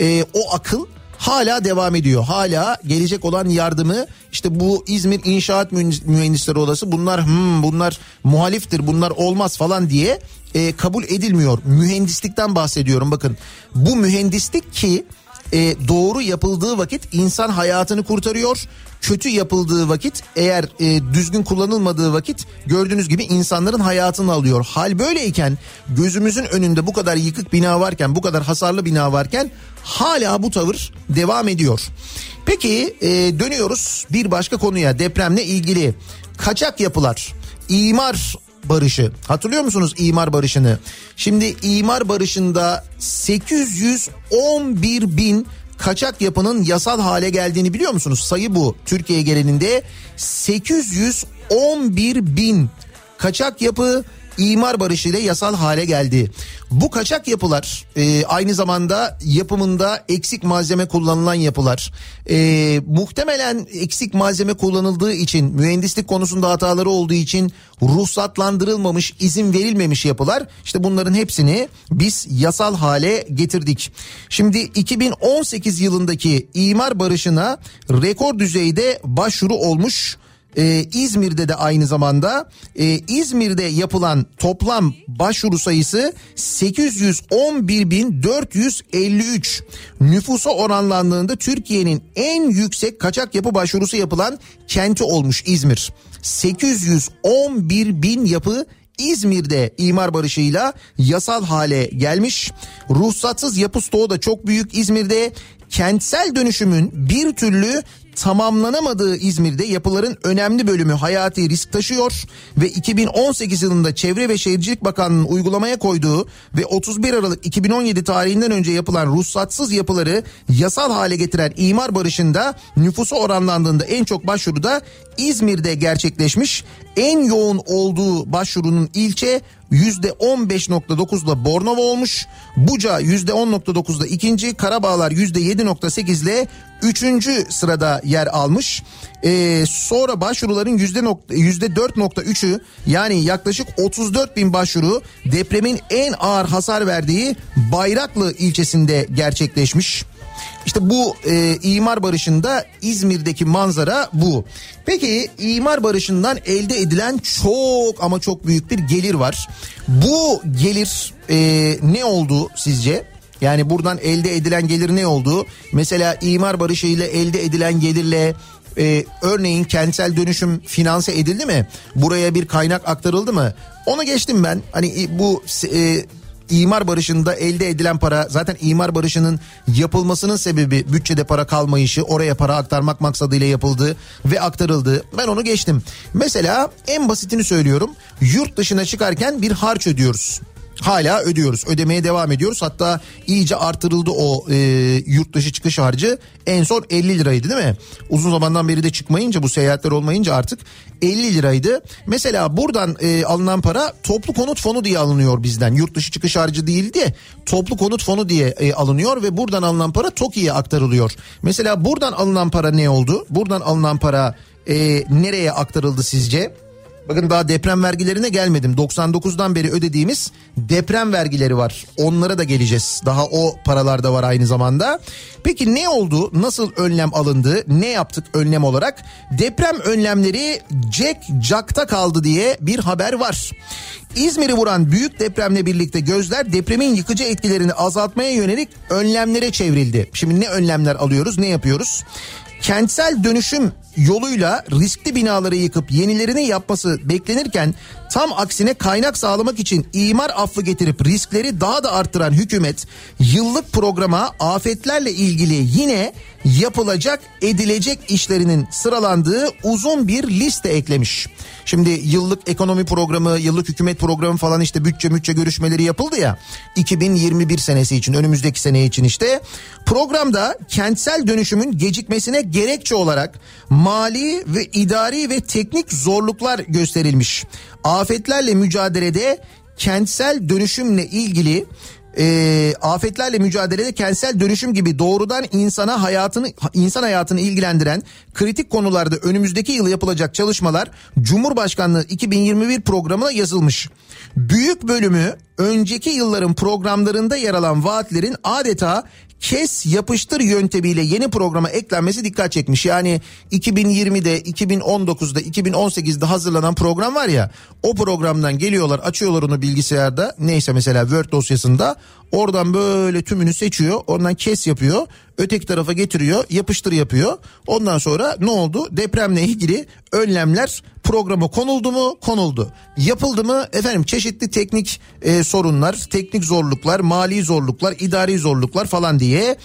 e, o akıl hala devam ediyor. Hala gelecek olan yardımı işte bu İzmir İnşaat Mühendisleri Odası bunlar hmm, bunlar muhaliftir bunlar olmaz falan diye e, kabul edilmiyor. Mühendislikten bahsediyorum bakın. Bu mühendislik ki e, doğru yapıldığı vakit insan hayatını kurtarıyor. Kötü yapıldığı vakit eğer e, düzgün kullanılmadığı vakit gördüğünüz gibi insanların hayatını alıyor. Hal böyleyken gözümüzün önünde bu kadar yıkık bina varken bu kadar hasarlı bina varken hala bu tavır devam ediyor. Peki e, dönüyoruz bir başka konuya depremle ilgili kaçak yapılar imar barışı. Hatırlıyor musunuz imar barışını? Şimdi imar barışında 811 bin kaçak yapının yasal hale geldiğini biliyor musunuz? Sayı bu. Türkiye genelinde 811 bin kaçak yapı imar barışıyla yasal hale geldi. Bu kaçak yapılar e, aynı zamanda yapımında eksik malzeme kullanılan yapılar. E, muhtemelen eksik malzeme kullanıldığı için mühendislik konusunda hataları olduğu için ruhsatlandırılmamış izin verilmemiş yapılar. İşte bunların hepsini biz yasal hale getirdik. Şimdi 2018 yılındaki imar barışına rekor düzeyde başvuru olmuş. Ee, İzmir'de de aynı zamanda e, İzmir'de yapılan toplam başvuru sayısı 811.453 nüfusa oranlandığında Türkiye'nin en yüksek kaçak yapı başvurusu yapılan kenti olmuş İzmir. 811 bin yapı İzmir'de imar barışıyla yasal hale gelmiş. Ruhsatsız yapı stoğu da çok büyük İzmir'de. Kentsel dönüşümün bir türlü tamamlanamadığı İzmir'de yapıların önemli bölümü hayati risk taşıyor ve 2018 yılında Çevre ve Şehircilik Bakanlığı'nın uygulamaya koyduğu ve 31 Aralık 2017 tarihinden önce yapılan ruhsatsız yapıları yasal hale getiren imar barışında nüfusu oranlandığında en çok başvuru da İzmir'de gerçekleşmiş. En yoğun olduğu başvurunun ilçe %15.9'la Bornova olmuş. Buca %10.9'da ikinci, Karabağlar %7.8 ile üçüncü sırada yer almış. Ee, sonra başvuruların %4.3'ü yani yaklaşık 34 bin başvuru depremin en ağır hasar verdiği Bayraklı ilçesinde gerçekleşmiş. İşte bu e, imar barışında İzmir'deki manzara bu. Peki imar barışından elde edilen çok ama çok büyük bir gelir var. Bu gelir e, ne oldu sizce? Yani buradan elde edilen gelir ne oldu? Mesela imar barışı ile elde edilen gelirle e, örneğin kentsel dönüşüm finanse edildi mi? Buraya bir kaynak aktarıldı mı? Onu geçtim ben. Hani bu e, imar barışında elde edilen para zaten imar barışının yapılmasının sebebi bütçede para kalmayışı oraya para aktarmak maksadıyla yapıldı ve aktarıldı. Ben onu geçtim. Mesela en basitini söylüyorum. Yurt dışına çıkarken bir harç ödüyoruz hala ödüyoruz. Ödemeye devam ediyoruz. Hatta iyice artırıldı o e, yurt dışı çıkış harcı. En son 50 liraydı değil mi? Uzun zamandan beri de çıkmayınca bu seyahatler olmayınca artık 50 liraydı. Mesela buradan e, alınan para toplu konut fonu diye alınıyor bizden. Yurt dışı çıkış harcı değildi. Toplu konut fonu diye e, alınıyor ve buradan alınan para TOKİ'ye aktarılıyor. Mesela buradan alınan para ne oldu? Buradan alınan para e, nereye aktarıldı sizce? Bakın daha deprem vergilerine gelmedim. 99'dan beri ödediğimiz deprem vergileri var. Onlara da geleceğiz. Daha o paralar da var aynı zamanda. Peki ne oldu? Nasıl önlem alındı? Ne yaptık önlem olarak? Deprem önlemleri Jack Jack'ta kaldı diye bir haber var. İzmir'i vuran büyük depremle birlikte gözler depremin yıkıcı etkilerini azaltmaya yönelik önlemlere çevrildi. Şimdi ne önlemler alıyoruz? Ne yapıyoruz? Kentsel dönüşüm yoluyla riskli binaları yıkıp yenilerini yapması beklenirken tam aksine kaynak sağlamak için imar affı getirip riskleri daha da arttıran hükümet yıllık programa afetlerle ilgili yine yapılacak edilecek işlerinin sıralandığı uzun bir liste eklemiş. Şimdi yıllık ekonomi programı, yıllık hükümet programı falan işte bütçe bütçe görüşmeleri yapıldı ya. 2021 senesi için önümüzdeki sene için işte programda kentsel dönüşümün gecikmesine gerekçe olarak mali ve idari ve teknik zorluklar gösterilmiş. Afetlerle mücadelede kentsel dönüşümle ilgili e, afetlerle mücadelede kentsel dönüşüm gibi doğrudan insana hayatını insan hayatını ilgilendiren kritik konularda önümüzdeki yıl yapılacak çalışmalar Cumhurbaşkanlığı 2021 programına yazılmış. Büyük bölümü önceki yılların programlarında yer alan vaatlerin adeta kes yapıştır yöntemiyle yeni programa eklenmesi dikkat çekmiş. Yani 2020'de, 2019'da, 2018'de hazırlanan program var ya o programdan geliyorlar açıyorlar onu bilgisayarda neyse mesela Word dosyasında oradan böyle tümünü seçiyor ondan kes yapıyor öteki tarafa getiriyor yapıştır yapıyor. Ondan sonra ne oldu depremle ilgili önlemler programa konuldu mu konuldu. Yapıldı mı efendim çeşitli teknik e, sorunlar teknik zorluklar mali zorluklar idari zorluklar falan diye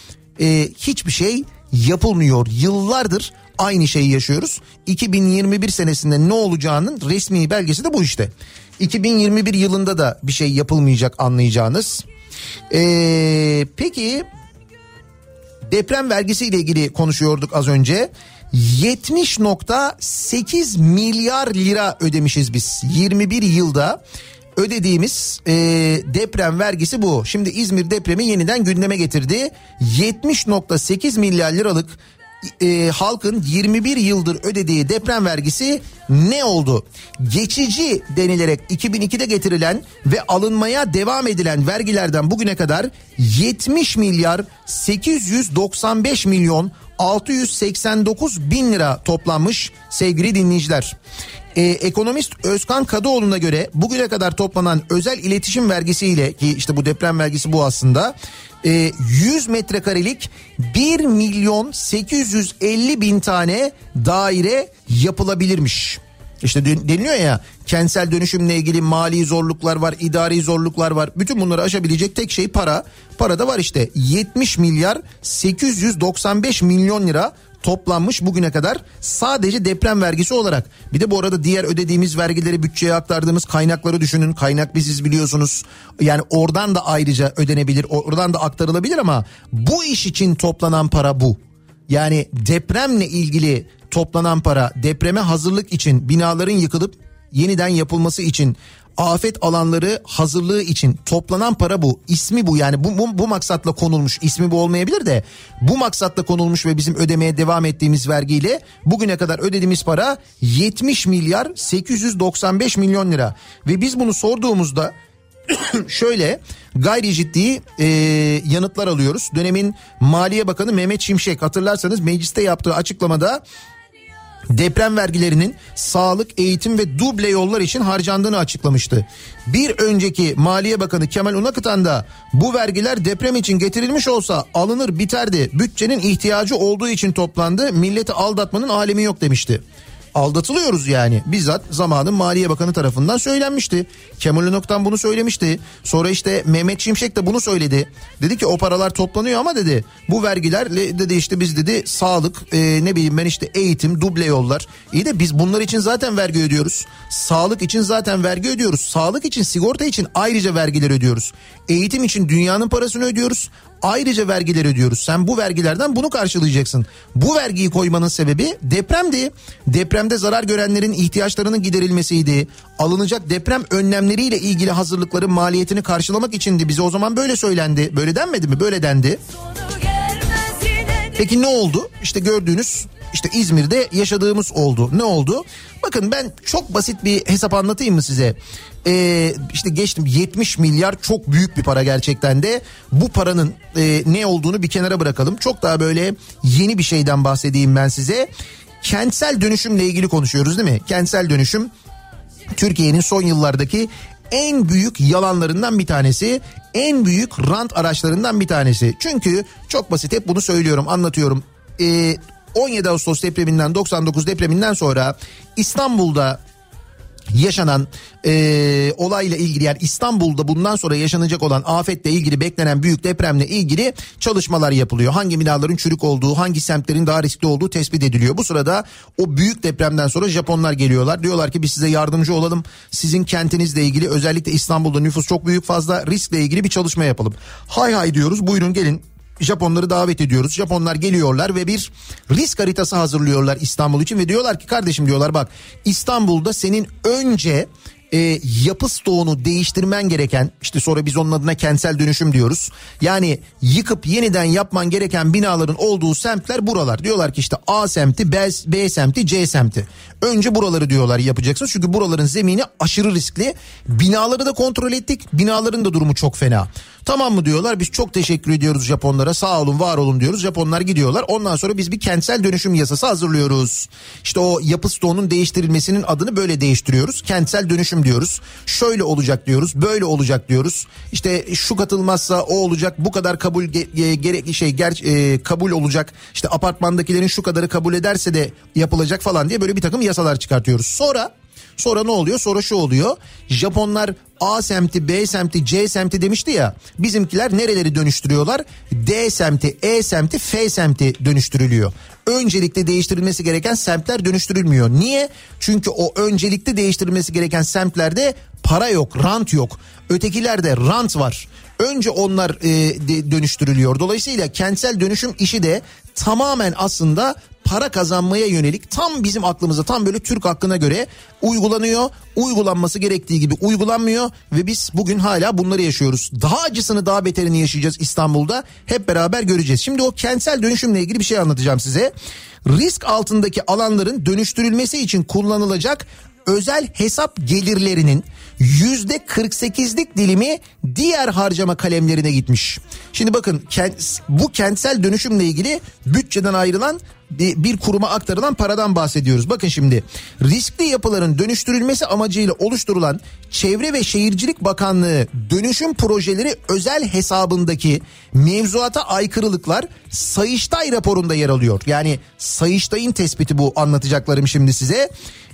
e, hiçbir şey yapılmıyor. Yıllardır aynı şeyi yaşıyoruz. 2021 senesinde ne olacağının resmi belgesi de bu işte. 2021 yılında da bir şey yapılmayacak anlayacağınız. Ee, peki deprem vergisiyle ilgili konuşuyorduk az önce. 70.8 milyar lira ödemişiz biz 21 yılda ödediğimiz e, deprem vergisi bu. Şimdi İzmir depremi yeniden gündeme getirdi. 70.8 milyar liralık e, halkın 21 yıldır ödediği deprem vergisi ne oldu? Geçici denilerek 2002'de getirilen ve alınmaya devam edilen vergilerden bugüne kadar 70 milyar 895 milyon 689 bin lira toplanmış sevgili dinleyiciler. Ee, ekonomist Özkan Kadıoğlu'na göre bugüne kadar toplanan özel iletişim vergisiyle ki işte bu deprem vergisi bu aslında e, 100 metrekarelik 1 milyon 850 bin tane daire yapılabilirmiş. İşte deniliyor ya kentsel dönüşümle ilgili mali zorluklar var, idari zorluklar var. Bütün bunları aşabilecek tek şey para. Para da var işte 70 milyar 895 milyon lira toplanmış bugüne kadar sadece deprem vergisi olarak. Bir de bu arada diğer ödediğimiz vergileri bütçeye aktardığımız kaynakları düşünün. Kaynak biziz biliyorsunuz. Yani oradan da ayrıca ödenebilir, oradan da aktarılabilir ama bu iş için toplanan para bu. Yani depremle ilgili toplanan para depreme hazırlık için binaların yıkılıp yeniden yapılması için afet alanları hazırlığı için toplanan para bu. İsmi bu yani bu, bu, bu maksatla konulmuş. İsmi bu olmayabilir de bu maksatla konulmuş ve bizim ödemeye devam ettiğimiz vergiyle bugüne kadar ödediğimiz para 70 milyar 895 milyon lira. Ve biz bunu sorduğumuzda şöyle gayri ciddi e, yanıtlar alıyoruz. Dönemin Maliye Bakanı Mehmet Şimşek hatırlarsanız mecliste yaptığı açıklamada deprem vergilerinin sağlık, eğitim ve duble yollar için harcandığını açıklamıştı. Bir önceki Maliye Bakanı Kemal Unakıtan da bu vergiler deprem için getirilmiş olsa alınır biterdi. Bütçenin ihtiyacı olduğu için toplandı. Milleti aldatmanın alemi yok demişti. Aldatılıyoruz yani. Bizzat zamanın Maliye Bakanı tarafından söylenmişti. Kemal Unak'tan bunu söylemişti. Sonra işte Mehmet Şimşek de bunu söyledi. Dedi ki o paralar toplanıyor ama dedi bu vergilerle dedi işte biz dedi sağlık e, ne bileyim ben işte eğitim duble yollar. İyi de biz bunlar için zaten vergi ödüyoruz. Sağlık için zaten vergi ödüyoruz. Sağlık için sigorta için ayrıca vergiler ödüyoruz. Eğitim için dünyanın parasını ödüyoruz ayrıca vergiler ödüyoruz. Sen bu vergilerden bunu karşılayacaksın. Bu vergiyi koymanın sebebi depremdi. Depremde zarar görenlerin ihtiyaçlarının giderilmesiydi. Alınacak deprem önlemleriyle ilgili hazırlıkların maliyetini karşılamak içindi. Bize o zaman böyle söylendi. Böyle denmedi mi? Böyle dendi. Peki ne oldu? İşte gördüğünüz işte İzmir'de yaşadığımız oldu. Ne oldu? Bakın ben çok basit bir hesap anlatayım mı size? Ee, işte geçtim 70 milyar çok büyük bir para gerçekten de. Bu paranın e, ne olduğunu bir kenara bırakalım. Çok daha böyle yeni bir şeyden bahsedeyim ben size. Kentsel dönüşümle ilgili konuşuyoruz değil mi? Kentsel dönüşüm Türkiye'nin son yıllardaki en büyük yalanlarından bir tanesi, en büyük rant araçlarından bir tanesi. Çünkü çok basit hep bunu söylüyorum, anlatıyorum. Ee, 17 Ağustos depreminden 99 depreminden sonra İstanbul'da yaşanan e, olayla ilgili yani İstanbul'da bundan sonra yaşanacak olan afetle ilgili beklenen büyük depremle ilgili çalışmalar yapılıyor. Hangi binaların çürük olduğu, hangi semtlerin daha riskli olduğu tespit ediliyor. Bu sırada o büyük depremden sonra Japonlar geliyorlar. Diyorlar ki biz size yardımcı olalım. Sizin kentinizle ilgili özellikle İstanbul'da nüfus çok büyük fazla riskle ilgili bir çalışma yapalım. Hay hay diyoruz buyurun gelin Japonları davet ediyoruz. Japonlar geliyorlar ve bir risk haritası hazırlıyorlar İstanbul için ve diyorlar ki kardeşim diyorlar bak İstanbul'da senin önce e, yapı stoğunu değiştirmen gereken işte sonra biz onun adına kentsel dönüşüm diyoruz. Yani yıkıp yeniden yapman gereken binaların olduğu semtler buralar. Diyorlar ki işte A semti, B, B semti, C semti. Önce buraları diyorlar yapacaksın. Çünkü buraların zemini aşırı riskli. Binaları da kontrol ettik. Binaların da durumu çok fena. Tamam mı diyorlar biz çok teşekkür ediyoruz Japonlara sağ olun var olun diyoruz. Japonlar gidiyorlar ondan sonra biz bir kentsel dönüşüm yasası hazırlıyoruz. İşte o yapı stoğunun değiştirilmesinin adını böyle değiştiriyoruz. Kentsel dönüşüm diyoruz. Şöyle olacak diyoruz böyle olacak diyoruz. İşte şu katılmazsa o olacak bu kadar kabul ge- gerek şey ger e, kabul olacak. İşte apartmandakilerin şu kadarı kabul ederse de yapılacak falan diye böyle bir takım yasalar çıkartıyoruz. Sonra Sonra ne oluyor? Sonra şu oluyor. Japonlar A semti, B semti, C semti demişti ya. Bizimkiler nereleri dönüştürüyorlar? D semti, E semti, F semti dönüştürülüyor. Öncelikle değiştirilmesi gereken semtler dönüştürülmüyor. Niye? Çünkü o öncelikle değiştirilmesi gereken semtlerde para yok, rant yok. Ötekilerde rant var. Önce onlar e, dönüştürülüyor. Dolayısıyla kentsel dönüşüm işi de tamamen aslında para kazanmaya yönelik tam bizim aklımıza tam böyle Türk hakkına göre uygulanıyor. Uygulanması gerektiği gibi uygulanmıyor ve biz bugün hala bunları yaşıyoruz. Daha acısını daha beterini yaşayacağız İstanbul'da. Hep beraber göreceğiz. Şimdi o kentsel dönüşümle ilgili bir şey anlatacağım size. Risk altındaki alanların dönüştürülmesi için kullanılacak özel hesap gelirlerinin yüzde 48'lik dilimi diğer harcama kalemlerine gitmiş. Şimdi bakın bu kentsel dönüşümle ilgili bütçeden ayrılan bir kuruma aktarılan paradan bahsediyoruz. Bakın şimdi riskli yapıların dönüştürülmesi amacıyla oluşturulan Çevre ve Şehircilik Bakanlığı dönüşüm projeleri özel hesabındaki mevzuata aykırılıklar Sayıştay raporunda yer alıyor. Yani Sayıştay'ın tespiti bu anlatacaklarım şimdi size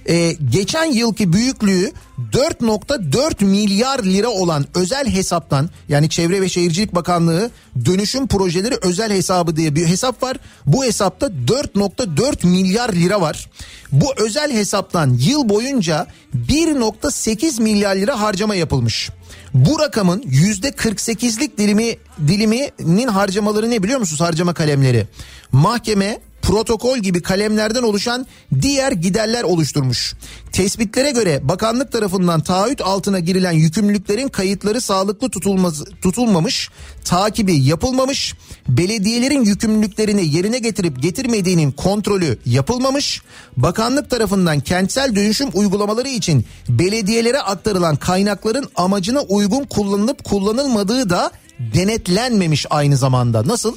ee, geçen yılki büyüklüğü 4.4 milyar lira olan özel hesaptan yani Çevre ve Şehircilik Bakanlığı dönüşüm projeleri özel hesabı diye bir hesap var. Bu hesapta 4.4 milyar lira var. Bu özel hesaptan yıl boyunca 1.8 milyar lira harcama yapılmış. Bu rakamın yüzde 48'lik dilimi diliminin harcamaları ne biliyor musunuz harcama kalemleri? Mahkeme, protokol gibi kalemlerden oluşan diğer giderler oluşturmuş. Tespitlere göre bakanlık tarafından taahhüt altına girilen yükümlülüklerin kayıtları sağlıklı tutulmaz, tutulmamış, takibi yapılmamış, belediyelerin yükümlülüklerini yerine getirip getirmediğinin kontrolü yapılmamış, bakanlık tarafından kentsel dönüşüm uygulamaları için belediyelere aktarılan kaynakların amacına uygun kullanılıp kullanılmadığı da denetlenmemiş aynı zamanda. Nasıl?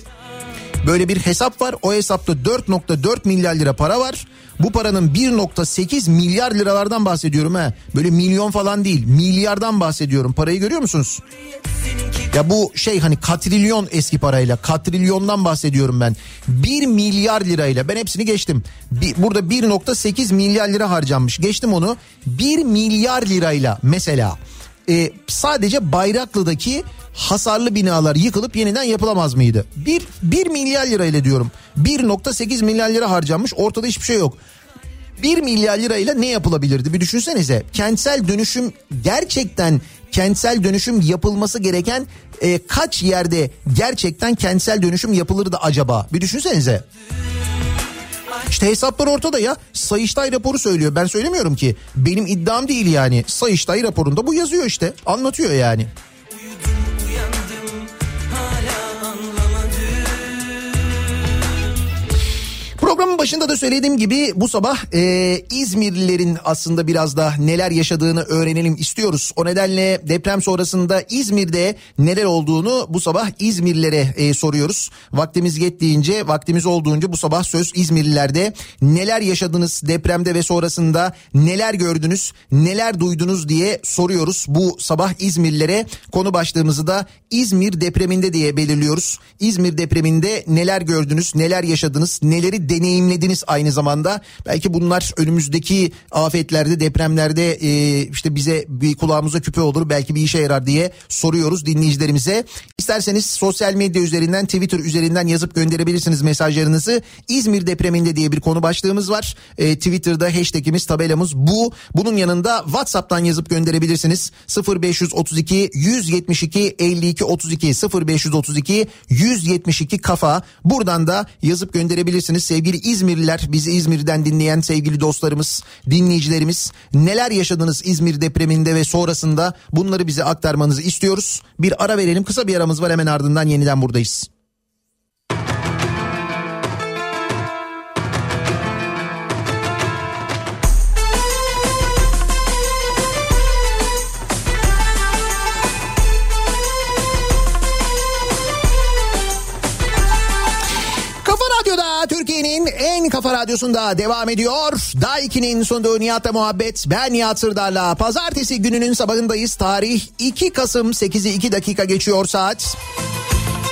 Böyle bir hesap var. O hesapta 4.4 milyar lira para var. Bu paranın 1.8 milyar liralardan bahsediyorum ha. Böyle milyon falan değil. Milyardan bahsediyorum. Parayı görüyor musunuz? Ya bu şey hani katrilyon eski parayla katrilyondan bahsediyorum ben. 1 milyar lirayla ben hepsini geçtim. Bir, burada 1.8 milyar lira harcanmış. Geçtim onu. 1 milyar lirayla mesela e, sadece Bayraklı'daki hasarlı binalar yıkılıp yeniden yapılamaz mıydı? 1, 1 milyar lirayla diyorum. 1.8 milyar lira harcanmış ortada hiçbir şey yok. 1 milyar lirayla ne yapılabilirdi bir düşünsenize. Kentsel dönüşüm gerçekten kentsel dönüşüm yapılması gereken e, kaç yerde gerçekten kentsel dönüşüm yapılırdı acaba? Bir düşünsenize. İşte hesaplar ortada ya. Sayıştay raporu söylüyor. Ben söylemiyorum ki. Benim iddiam değil yani. Sayıştay raporunda bu yazıyor işte. Anlatıyor yani. Başında da söylediğim gibi bu sabah e, İzmirlilerin aslında biraz da neler yaşadığını öğrenelim istiyoruz. O nedenle deprem sonrasında İzmir'de neler olduğunu bu sabah İzmirlilere e, soruyoruz. Vaktimiz yettiğince, vaktimiz olduğunca bu sabah söz İzmirlilerde neler yaşadınız depremde ve sonrasında neler gördünüz, neler duydunuz diye soruyoruz. Bu sabah İzmirlilere konu başlığımızı da İzmir depreminde diye belirliyoruz. İzmir depreminde neler gördünüz, neler yaşadınız, neleri deneyimlediniz aynı zamanda. Belki bunlar önümüzdeki afetlerde, depremlerde e, işte bize bir kulağımıza küpe olur, belki bir işe yarar diye soruyoruz dinleyicilerimize. İsterseniz sosyal medya üzerinden, Twitter üzerinden yazıp gönderebilirsiniz mesajlarınızı. İzmir depreminde diye bir konu başlığımız var. E, Twitter'da hashtagimiz, tabelamız bu. Bunun yanında WhatsApp'tan yazıp gönderebilirsiniz. 0532 172 52 32 0532 172 kafa. Buradan da yazıp gönderebilirsiniz sevgili İzmirliler, bizi İzmir'den dinleyen sevgili dostlarımız, dinleyicilerimiz neler yaşadınız İzmir depreminde ve sonrasında bunları bize aktarmanızı istiyoruz. Bir ara verelim kısa bir aramız var hemen ardından yeniden buradayız. En kafa radyosunda devam ediyor. Daiki'nin sunduğu Nihat'la muhabbet. Ben Nihat Sırdar'la. Pazartesi gününün sabahındayız. Tarih 2 Kasım 8'i 2 dakika geçiyor saat.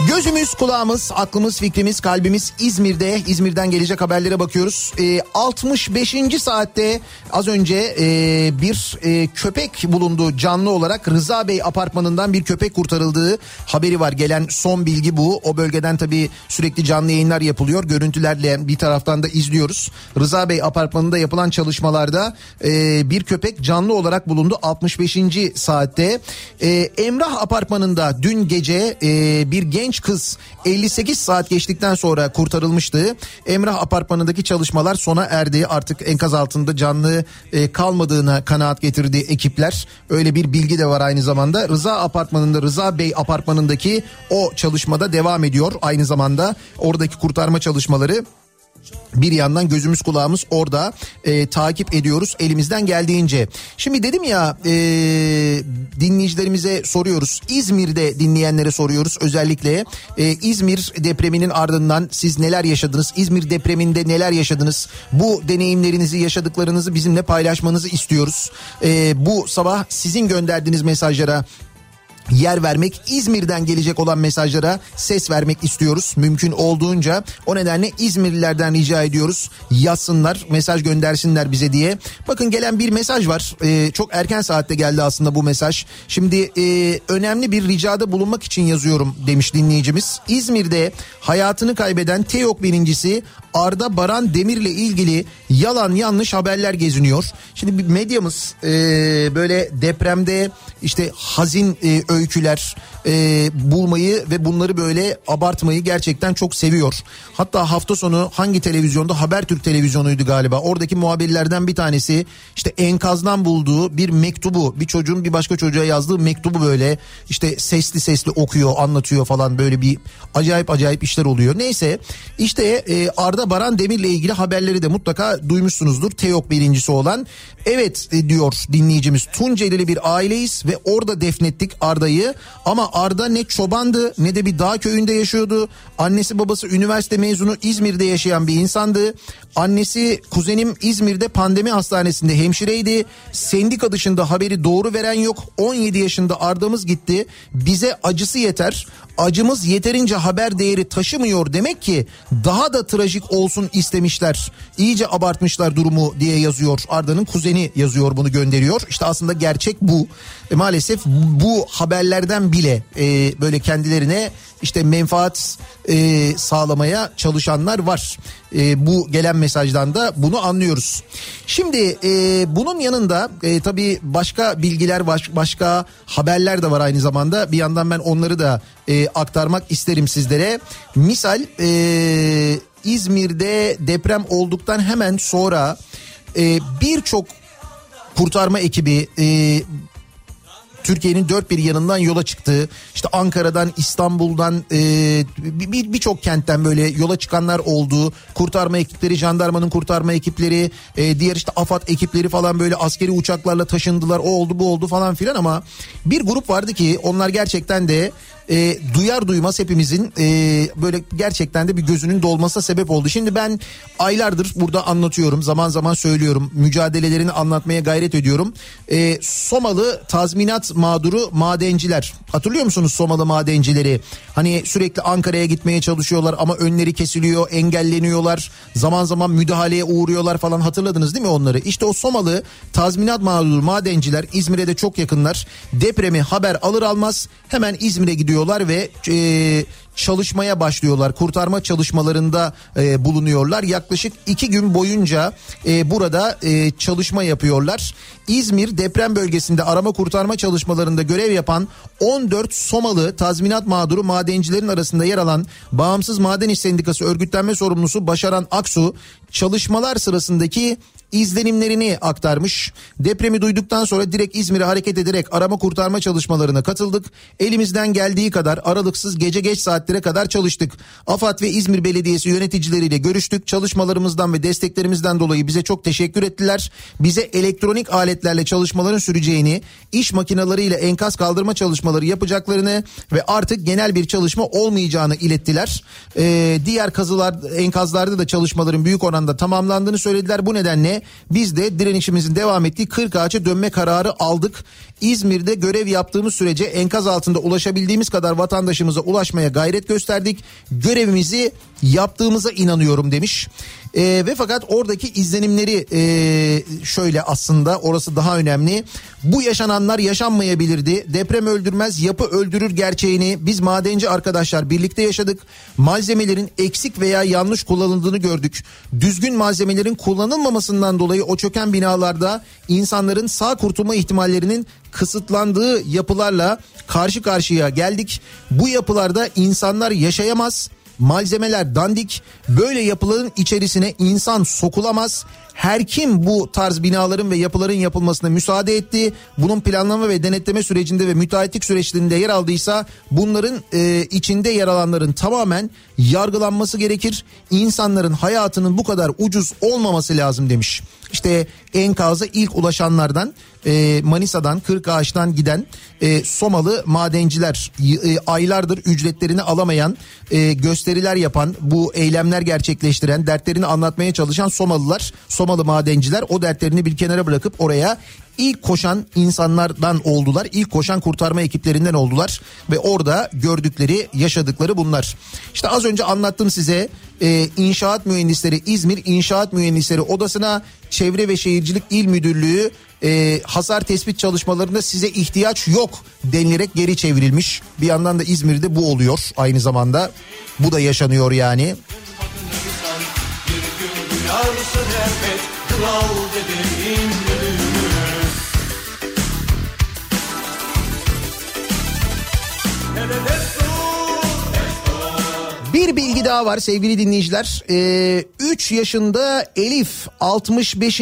Gözümüz, kulağımız, aklımız, fikrimiz, kalbimiz İzmir'de. İzmir'den gelecek haberlere bakıyoruz. Ee, 65. saatte az önce e, bir e, köpek bulundu canlı olarak. Rıza Bey apartmanından bir köpek kurtarıldığı haberi var. Gelen son bilgi bu. O bölgeden tabii sürekli canlı yayınlar yapılıyor. Görüntülerle bir taraftan da izliyoruz. Rıza Bey apartmanında yapılan çalışmalarda e, bir köpek canlı olarak bulundu. 65. saatte. E, Emrah apartmanında dün gece e, bir genç kız 58 saat geçtikten sonra kurtarılmıştı. Emrah apartmanındaki çalışmalar sona erdi. Artık enkaz altında canlı e, kalmadığına kanaat getirdi ekipler. Öyle bir bilgi de var aynı zamanda. Rıza apartmanında Rıza Bey apartmanındaki o çalışmada devam ediyor. Aynı zamanda oradaki kurtarma çalışmaları bir yandan gözümüz kulağımız orada e, takip ediyoruz elimizden geldiğince. Şimdi dedim ya e, dinleyicilerimize soruyoruz İzmir'de dinleyenlere soruyoruz özellikle e, İzmir depreminin ardından siz neler yaşadınız İzmir depreminde neler yaşadınız bu deneyimlerinizi yaşadıklarınızı bizimle paylaşmanızı istiyoruz. E, bu sabah sizin gönderdiğiniz mesajlara yer vermek İzmir'den gelecek olan mesajlara ses vermek istiyoruz. Mümkün olduğunca. O nedenle İzmirlilerden rica ediyoruz. Yazsınlar mesaj göndersinler bize diye. Bakın gelen bir mesaj var. Ee, çok erken saatte geldi aslında bu mesaj. Şimdi e, önemli bir ricada bulunmak için yazıyorum demiş dinleyicimiz. İzmir'de hayatını kaybeden TEOK birincisi Arda Baran Demir'le ilgili yalan yanlış haberler geziniyor. Şimdi medyamız e, böyle depremde işte hazin e, öyküler e, bulmayı ve bunları böyle abartmayı gerçekten çok seviyor. Hatta hafta sonu hangi televizyonda Habertürk televizyonuydu galiba. Oradaki muhabirlerden bir tanesi işte enkazdan bulduğu bir mektubu bir çocuğun bir başka çocuğa yazdığı mektubu böyle işte sesli sesli okuyor anlatıyor falan böyle bir acayip acayip işler oluyor. Neyse işte e, Arda Baran Demir'le ilgili haberleri de mutlaka duymuşsunuzdur. TEOK birincisi olan. Evet e, diyor dinleyicimiz Tunceli'li bir aileyiz ve orada defnettik Arda'yı ama Arda ne çobandı ne de bir dağ köyünde yaşıyordu. Annesi babası üniversite mezunu İzmir'de yaşayan bir insandı. Annesi kuzenim İzmir'de pandemi hastanesinde hemşireydi. Sendika dışında haberi doğru veren yok. 17 yaşında Arda'mız gitti. Bize acısı yeter. Acımız yeterince haber değeri taşımıyor demek ki daha da trajik olsun istemişler. İyice abartmışlar durumu diye yazıyor. Arda'nın kuzeni yazıyor bunu gönderiyor. İşte aslında gerçek bu. E, maalesef bu haberlerden bile e, böyle kendilerine işte menfaat e, sağlamaya çalışanlar var. E, bu gelen mesajdan da bunu anlıyoruz. Şimdi e, bunun yanında e, tabii başka bilgiler baş, başka haberler de var aynı zamanda. Bir yandan ben onları da e, aktarmak isterim sizlere. Misal e, İzmir'de deprem olduktan hemen sonra e, birçok kurtarma ekibi e, Türkiye'nin dört bir yanından yola çıktı. İşte Ankara'dan, İstanbul'dan e, birçok bir kentten böyle yola çıkanlar oldu. Kurtarma ekipleri, jandarmanın kurtarma ekipleri, e, diğer işte AFAD ekipleri falan böyle askeri uçaklarla taşındılar. O oldu bu oldu falan filan ama bir grup vardı ki onlar gerçekten de e, duyar duymaz hepimizin e, böyle gerçekten de bir gözünün dolmasına sebep oldu. Şimdi ben aylardır burada anlatıyorum zaman zaman söylüyorum mücadelelerini anlatmaya gayret ediyorum. E, Somalı tazminat mağduru madenciler hatırlıyor musunuz Somalı madencileri? Hani sürekli Ankara'ya gitmeye çalışıyorlar ama önleri kesiliyor engelleniyorlar zaman zaman müdahaleye uğruyorlar falan hatırladınız değil mi onları? İşte o Somalı tazminat mağduru madenciler İzmir'e de çok yakınlar depremi haber alır almaz hemen İzmir'e gidiyor ediyorlar ve e, çalışmaya başlıyorlar. Kurtarma çalışmalarında e, bulunuyorlar. Yaklaşık iki gün boyunca e, burada e, çalışma yapıyorlar. İzmir deprem bölgesinde arama kurtarma çalışmalarında görev yapan 14 Somalı tazminat mağduru madencilerin arasında yer alan Bağımsız Maden İş Sendikası örgütlenme sorumlusu Başaran Aksu çalışmalar sırasındaki izlenimlerini aktarmış. Depremi duyduktan sonra direkt İzmir'e hareket ederek arama kurtarma çalışmalarına katıldık. Elimizden geldiği kadar aralıksız gece geç saatlere kadar çalıştık. AFAD ve İzmir Belediyesi yöneticileriyle görüştük. Çalışmalarımızdan ve desteklerimizden dolayı bize çok teşekkür ettiler. Bize elektronik aletlerle çalışmaların süreceğini, iş makinalarıyla enkaz kaldırma çalışmaları yapacaklarını ve artık genel bir çalışma olmayacağını ilettiler. Ee, diğer kazılar enkazlarda da çalışmaların büyük oranda tamamlandığını söylediler. Bu nedenle biz de direnişimizin devam ettiği 40 ağaça dönme kararı aldık. İzmir'de görev yaptığımız sürece enkaz altında ulaşabildiğimiz kadar vatandaşımıza ulaşmaya gayret gösterdik. Görevimizi yaptığımıza inanıyorum demiş. E, ve fakat oradaki izlenimleri e, şöyle aslında orası daha önemli. Bu yaşananlar yaşanmayabilirdi. Deprem öldürmez yapı öldürür gerçeğini biz madenci arkadaşlar birlikte yaşadık. Malzemelerin eksik veya yanlış kullanıldığını gördük. Düzgün malzemelerin kullanılmamasından dolayı o çöken binalarda insanların sağ kurtulma ihtimallerinin kısıtlandığı yapılarla karşı karşıya geldik. Bu yapılarda insanlar yaşayamaz malzemeler dandik. Böyle yapıların içerisine insan sokulamaz. Her kim bu tarz binaların ve yapıların yapılmasına müsaade etti. Bunun planlama ve denetleme sürecinde ve müteahhitlik süreçlerinde yer aldıysa bunların e, içinde yer alanların tamamen yargılanması gerekir. İnsanların hayatının bu kadar ucuz olmaması lazım demiş. İşte enkaza ilk ulaşanlardan e, Manisa'dan Kırkağaç'tan giden e, Somalı madenciler e, aylardır ücretlerini alamayan e, gösteriler yapan bu eylemler gerçekleştiren dertlerini anlatmaya çalışan Somalılar Somalı madenciler o dertlerini bir kenara bırakıp oraya ilk koşan insanlardan oldular. İlk koşan kurtarma ekiplerinden oldular ve orada gördükleri, yaşadıkları bunlar. İşte az önce anlattım size e, İnşaat Mühendisleri İzmir İnşaat Mühendisleri Odası'na Çevre ve Şehircilik İl Müdürlüğü e, hasar tespit çalışmalarında size ihtiyaç yok denilerek geri çevrilmiş. Bir yandan da İzmir'de bu oluyor aynı zamanda. Bu da yaşanıyor yani. Sarsa derbet kral dedemin Bir bilgi daha var sevgili dinleyiciler. Ee, 3 yaşında Elif 65.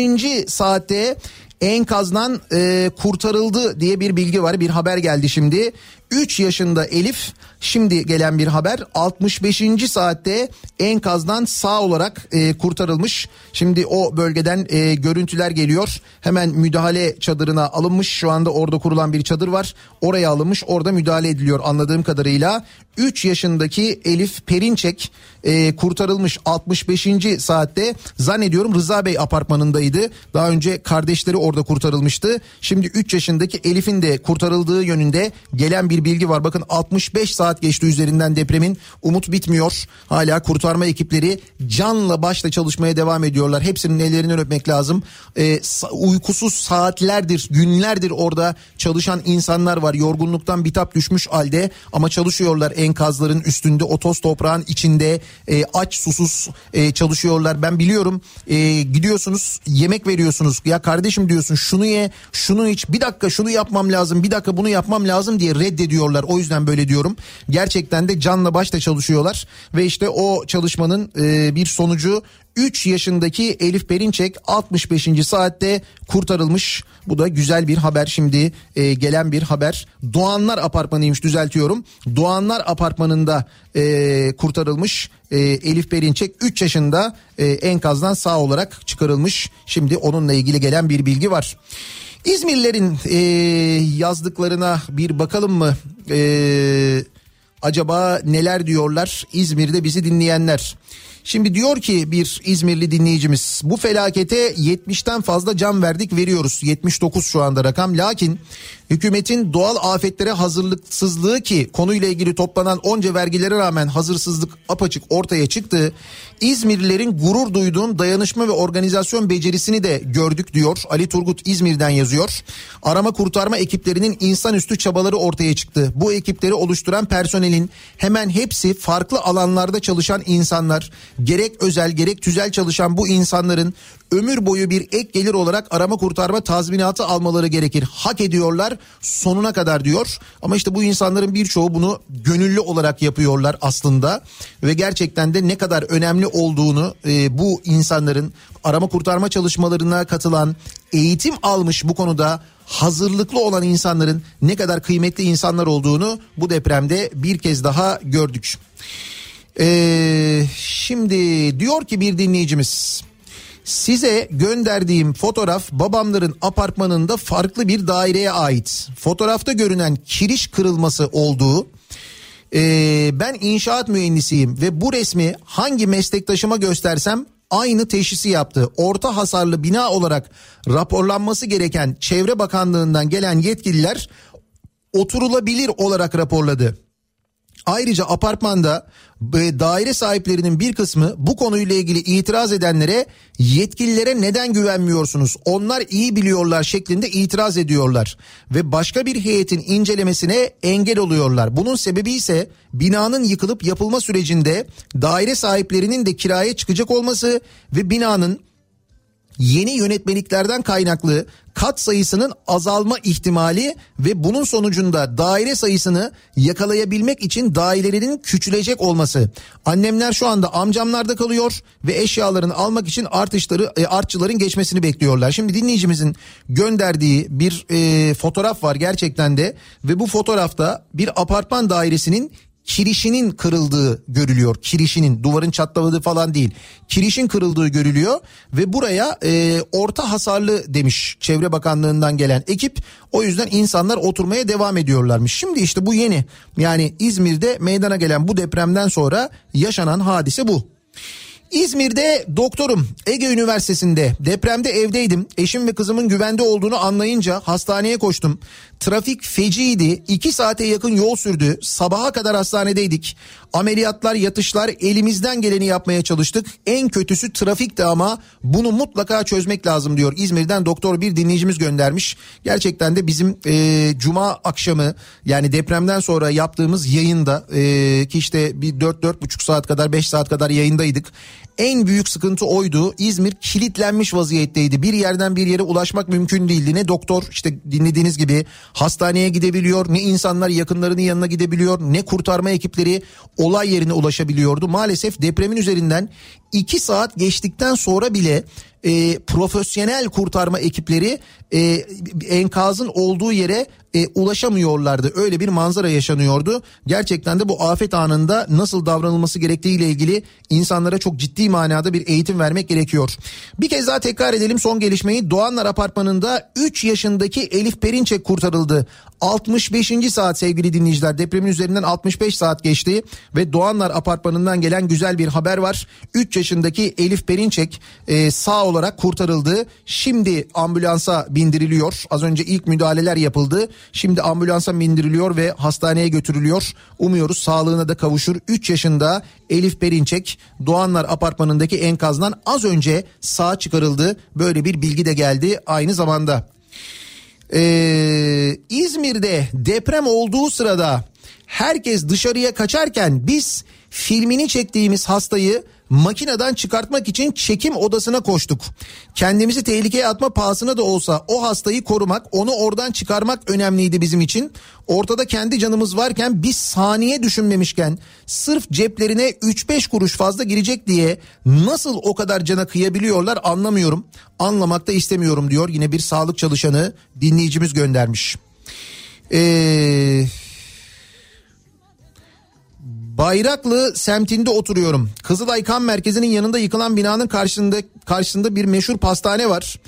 saatte enkazdan e, kurtarıldı diye bir bilgi var. Bir haber geldi şimdi. 3 yaşında Elif şimdi gelen bir haber 65. saatte enkazdan sağ olarak e, kurtarılmış. Şimdi o bölgeden e, görüntüler geliyor. Hemen müdahale çadırına alınmış. Şu anda orada kurulan bir çadır var. Oraya alınmış. Orada müdahale ediliyor anladığım kadarıyla. 3 yaşındaki Elif Perinçek e, kurtarılmış 65. saatte zannediyorum Rıza Bey apartmanındaydı. Daha önce kardeşleri orada kurtarılmıştı. Şimdi 3 yaşındaki Elif'in de kurtarıldığı yönünde gelen bir bilgi var. Bakın 65 saat geçti üzerinden depremin. Umut bitmiyor. Hala kurtarma ekipleri canla başla çalışmaya devam ediyorlar. Hepsinin ellerinden öpmek lazım. E, uykusuz saatlerdir, günlerdir orada çalışan insanlar var. Yorgunluktan bitap düşmüş halde ama çalışıyorlar enkazların üstünde, o toprağın içinde e, aç susuz e, çalışıyorlar. Ben biliyorum e, gidiyorsunuz yemek veriyorsunuz. Ya kardeşim diyorsun şunu ye, şunu iç, bir dakika şunu yapmam lazım, bir dakika bunu yapmam lazım diye reddediyorlar. O yüzden böyle diyorum. Gerçekten de canla başla çalışıyorlar ve işte o çalışmanın e, bir sonucu 3 yaşındaki Elif Perinçek 65. saatte kurtarılmış. Bu da güzel bir haber şimdi e, gelen bir haber. Doğanlar Apartmanıymış düzeltiyorum. Doğanlar Apartmanı'nda e, kurtarılmış e, Elif Perinçek 3 yaşında e, enkazdan sağ olarak çıkarılmış. Şimdi onunla ilgili gelen bir bilgi var. İzmirlilerin e, yazdıklarına bir bakalım mı? E, acaba neler diyorlar İzmir'de bizi dinleyenler? Şimdi diyor ki bir İzmirli dinleyicimiz bu felakete 70'ten fazla can verdik veriyoruz. 79 şu anda rakam. Lakin hükümetin doğal afetlere hazırlıksızlığı ki konuyla ilgili toplanan onca vergilere rağmen hazırsızlık apaçık ortaya çıktı. İzmirlilerin gurur duyduğun dayanışma ve organizasyon becerisini de gördük diyor. Ali Turgut İzmir'den yazıyor. Arama kurtarma ekiplerinin insanüstü çabaları ortaya çıktı. Bu ekipleri oluşturan personelin hemen hepsi farklı alanlarda çalışan insanlar. Gerek özel gerek tüzel çalışan bu insanların ömür boyu bir ek gelir olarak arama kurtarma tazminatı almaları gerekir. Hak ediyorlar sonuna kadar diyor. Ama işte bu insanların birçoğu bunu gönüllü olarak yapıyorlar aslında ve gerçekten de ne kadar önemli olduğunu e, bu insanların arama kurtarma çalışmalarına katılan, eğitim almış bu konuda hazırlıklı olan insanların ne kadar kıymetli insanlar olduğunu bu depremde bir kez daha gördük. Ee, şimdi diyor ki bir dinleyicimiz Size gönderdiğim fotoğraf babamların apartmanında farklı bir daireye ait. Fotoğrafta görünen kiriş kırılması olduğu. Ee, ben inşaat mühendisiyim ve bu resmi hangi meslektaşıma göstersem aynı teşhisi yaptı. Orta hasarlı bina olarak raporlanması gereken Çevre Bakanlığı'ndan gelen yetkililer oturulabilir olarak raporladı. Ayrıca apartmanda daire sahiplerinin bir kısmı bu konuyla ilgili itiraz edenlere yetkililere neden güvenmiyorsunuz? Onlar iyi biliyorlar şeklinde itiraz ediyorlar ve başka bir heyetin incelemesine engel oluyorlar. Bunun sebebi ise binanın yıkılıp yapılma sürecinde daire sahiplerinin de kiraya çıkacak olması ve binanın yeni yönetmeliklerden kaynaklı kat sayısının azalma ihtimali ve bunun sonucunda daire sayısını yakalayabilmek için dairelerinin küçülecek olması. Annemler şu anda amcamlarda kalıyor ve eşyalarını almak için artışları e, artçıların geçmesini bekliyorlar. Şimdi dinleyicimizin gönderdiği bir e, fotoğraf var gerçekten de ve bu fotoğrafta bir apartman dairesinin kirişinin kırıldığı görülüyor. Kirişinin duvarın çatladığı falan değil. Kirişin kırıldığı görülüyor ve buraya e, orta hasarlı demiş Çevre Bakanlığı'ndan gelen ekip. O yüzden insanlar oturmaya devam ediyorlarmış. Şimdi işte bu yeni yani İzmir'de meydana gelen bu depremden sonra yaşanan hadise bu. İzmir'de doktorum Ege Üniversitesi'nde depremde evdeydim. Eşim ve kızımın güvende olduğunu anlayınca hastaneye koştum. Trafik feciydi. İki saate yakın yol sürdü. Sabaha kadar hastanedeydik. Ameliyatlar, yatışlar elimizden geleni yapmaya çalıştık. En kötüsü trafikti ama bunu mutlaka çözmek lazım diyor. İzmir'den doktor bir dinleyicimiz göndermiş. Gerçekten de bizim e, cuma akşamı yani depremden sonra yaptığımız yayında e, ki işte bir 4-4,5 saat kadar 5 saat kadar yayındaydık En büyük sıkıntı oydu. İzmir kilitlenmiş vaziyetteydi. Bir yerden bir yere ulaşmak mümkün değildi. Ne doktor işte dinlediğiniz gibi hastaneye gidebiliyor, ne insanlar yakınlarının yanına gidebiliyor, ne kurtarma ekipleri olay yerine ulaşabiliyordu. Maalesef depremin üzerinden 2 saat geçtikten sonra bile e, profesyonel kurtarma ekipleri e, enkazın olduğu yere e, ulaşamıyorlardı. Öyle bir manzara yaşanıyordu. Gerçekten de bu afet anında nasıl davranılması gerektiği ile ilgili insanlara çok ciddi manada bir eğitim vermek gerekiyor. Bir kez daha tekrar edelim son gelişmeyi. Doğanlar Apartmanı'nda 3 yaşındaki Elif Perinçek kurtarıldı. 65. saat sevgili dinleyiciler depremin üzerinden 65 saat geçti ve Doğanlar Apartmanı'ndan gelen güzel bir haber var. 3 yaşındaki Elif Perinçek e, sağ olarak kurtarıldı. Şimdi ambulansa bindiriliyor. Az önce ilk müdahaleler yapıldı. Şimdi ambulansa bindiriliyor ve hastaneye götürülüyor. Umuyoruz sağlığına da kavuşur. 3 yaşında Elif Perinçek Doğanlar Apartmanı'ndaki enkazdan az önce sağ çıkarıldı. Böyle bir bilgi de geldi aynı zamanda. Ee, İzmir'de deprem olduğu sırada herkes dışarıya kaçarken biz filmini çektiğimiz hastayı makineden çıkartmak için çekim odasına koştuk. Kendimizi tehlikeye atma pahasına da olsa o hastayı korumak, onu oradan çıkarmak önemliydi bizim için. Ortada kendi canımız varken biz saniye düşünmemişken sırf ceplerine 3-5 kuruş fazla girecek diye nasıl o kadar cana kıyabiliyorlar anlamıyorum. Anlamak da istemiyorum diyor yine bir sağlık çalışanı dinleyicimiz göndermiş. Eee... Bayraklı semtinde oturuyorum. Kızılay Kan Merkezi'nin yanında yıkılan binanın karşısında karşısında bir meşhur pastane var.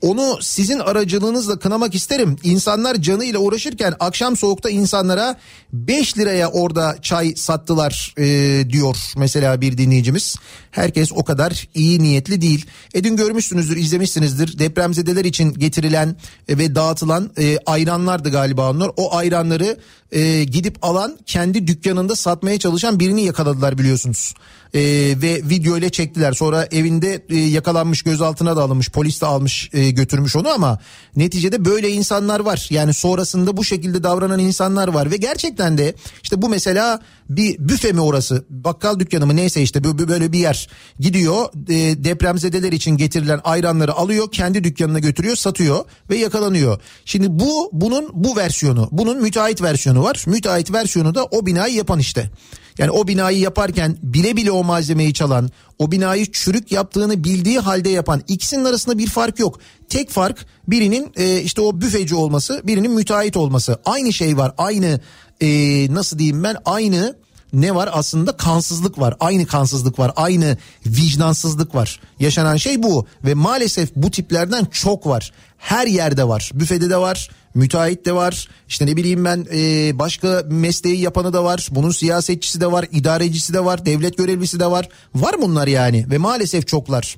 Onu sizin aracılığınızla kınamak isterim. İnsanlar canıyla uğraşırken akşam soğukta insanlara 5 liraya orada çay sattılar e, diyor mesela bir dinleyicimiz. Herkes o kadar iyi niyetli değil. E dün görmüşsünüzdür, izlemişsinizdir. Depremzedeler için getirilen e, ve dağıtılan e, ayranlardı galiba onlar. O ayranları e, gidip alan kendi dükkanında satmaya çalışan birini yakaladılar biliyorsunuz. E, ve video ile çektiler. Sonra evinde e, yakalanmış gözaltına da alınmış polis de almış e, götürmüş onu ama neticede böyle insanlar var. Yani sonrasında bu şekilde davranan insanlar var ve gerçekten de işte bu mesela bir büfe mi orası bakkal dükkanı mı neyse işte böyle bir yer gidiyor e, depremzedeler için getirilen ayranları alıyor kendi dükkanına götürüyor satıyor ve yakalanıyor. Şimdi bu bunun bu versiyonu bunun müteahhit versiyonu var müteahhit versiyonu da o binayı yapan işte. Yani o binayı yaparken bile bile o malzemeyi çalan, o binayı çürük yaptığını bildiği halde yapan ikisinin arasında bir fark yok. Tek fark birinin e, işte o büfeci olması, birinin müteahhit olması. Aynı şey var. Aynı e, nasıl diyeyim ben? Aynı ne var? Aslında kansızlık var. Aynı kansızlık var. Aynı vicdansızlık var. Yaşanan şey bu. Ve maalesef bu tiplerden çok var. Her yerde var. Büfede de var müteahhit de var. İşte ne bileyim ben e, başka mesleği yapanı da var. Bunun siyasetçisi de var idarecisi de var devlet görevlisi de var. Var bunlar yani. Ve maalesef çoklar.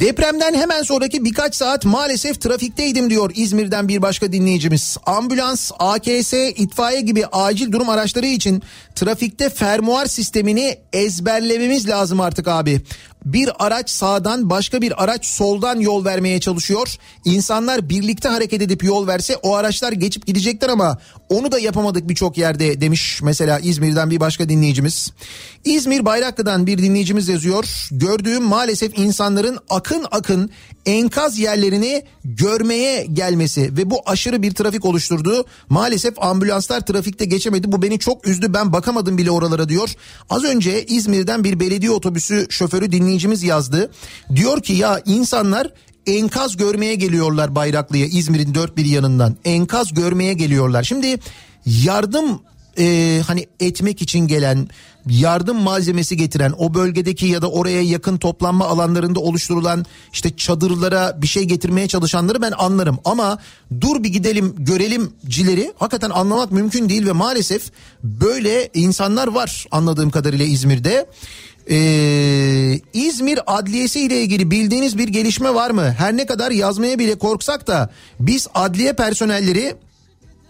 Depremden hemen sonraki birkaç saat maalesef trafikteydim diyor İzmir'den bir başka dinleyicimiz. Ambulans, AKS, itfaiye gibi acil durum araçları için trafikte fermuar sistemini ezberlememiz lazım artık abi. Bir araç sağdan başka bir araç soldan yol vermeye çalışıyor. İnsanlar birlikte hareket edip yol verse o araçlar geçip gidecekler ama onu da yapamadık birçok yerde demiş mesela İzmir'den bir başka dinleyicimiz. İzmir Bayraklı'dan bir dinleyicimiz yazıyor. Gördüğüm maalesef insanların akın akın enkaz yerlerini görmeye gelmesi ve bu aşırı bir trafik oluşturdu. Maalesef ambulanslar trafikte geçemedi. Bu beni çok üzdü. Ben bakamadım bile oralara diyor. Az önce İzmir'den bir belediye otobüsü şoförü dinleyicimiz yazdı. Diyor ki ya insanlar enkaz görmeye geliyorlar Bayraklı'ya İzmir'in dört bir yanından. Enkaz görmeye geliyorlar. Şimdi yardım e, hani etmek için gelen yardım malzemesi getiren o bölgedeki ya da oraya yakın toplanma alanlarında oluşturulan işte çadırlara bir şey getirmeye çalışanları ben anlarım ama dur bir gidelim görelimcileri hakikaten anlamak mümkün değil ve maalesef böyle insanlar var anladığım kadarıyla İzmir'de. Ee, İzmir Adliyesi ile ilgili bildiğiniz bir gelişme var mı? Her ne kadar yazmaya bile korksak da biz adliye personelleri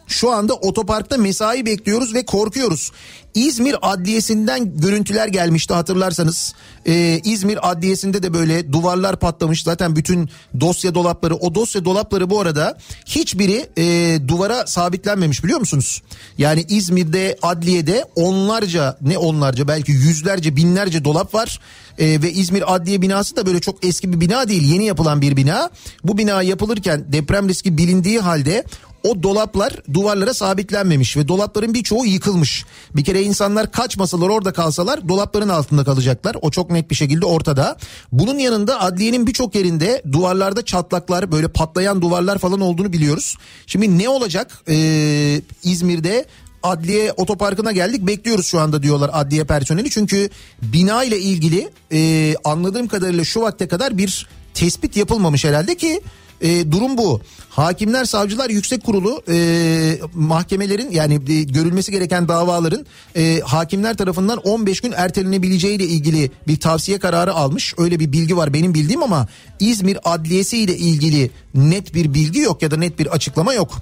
Şu anda otoparkta mesai bekliyoruz ve korkuyoruz. İzmir Adliyesi'nden görüntüler gelmişti hatırlarsanız. Ee, İzmir Adliyesi'nde de böyle duvarlar patlamış. Zaten bütün dosya dolapları o dosya dolapları bu arada hiçbiri e, duvara sabitlenmemiş biliyor musunuz? Yani İzmir'de adliyede onlarca ne onlarca belki yüzlerce binlerce dolap var. Ee, ve İzmir Adliye binası da böyle çok eski bir bina değil yeni yapılan bir bina. Bu bina yapılırken deprem riski bilindiği halde o dolaplar duvarlara sabitlenmemiş ve dolapların birçoğu yıkılmış. Bir kere insanlar kaçmasalar orada kalsalar dolapların altında kalacaklar. O çok net bir şekilde ortada. Bunun yanında adliyenin birçok yerinde duvarlarda çatlaklar böyle patlayan duvarlar falan olduğunu biliyoruz. Şimdi ne olacak ee, İzmir'de adliye otoparkına geldik bekliyoruz şu anda diyorlar adliye personeli. Çünkü bina ile ilgili e, anladığım kadarıyla şu vakte kadar bir tespit yapılmamış herhalde ki e, durum bu. Hakimler, savcılar, yüksek kurulu e, mahkemelerin yani e, görülmesi gereken davaların e, hakimler tarafından 15 gün ertelenebileceği ile ilgili bir tavsiye kararı almış. Öyle bir bilgi var benim bildiğim ama İzmir Adliyesi ile ilgili net bir bilgi yok ya da net bir açıklama yok.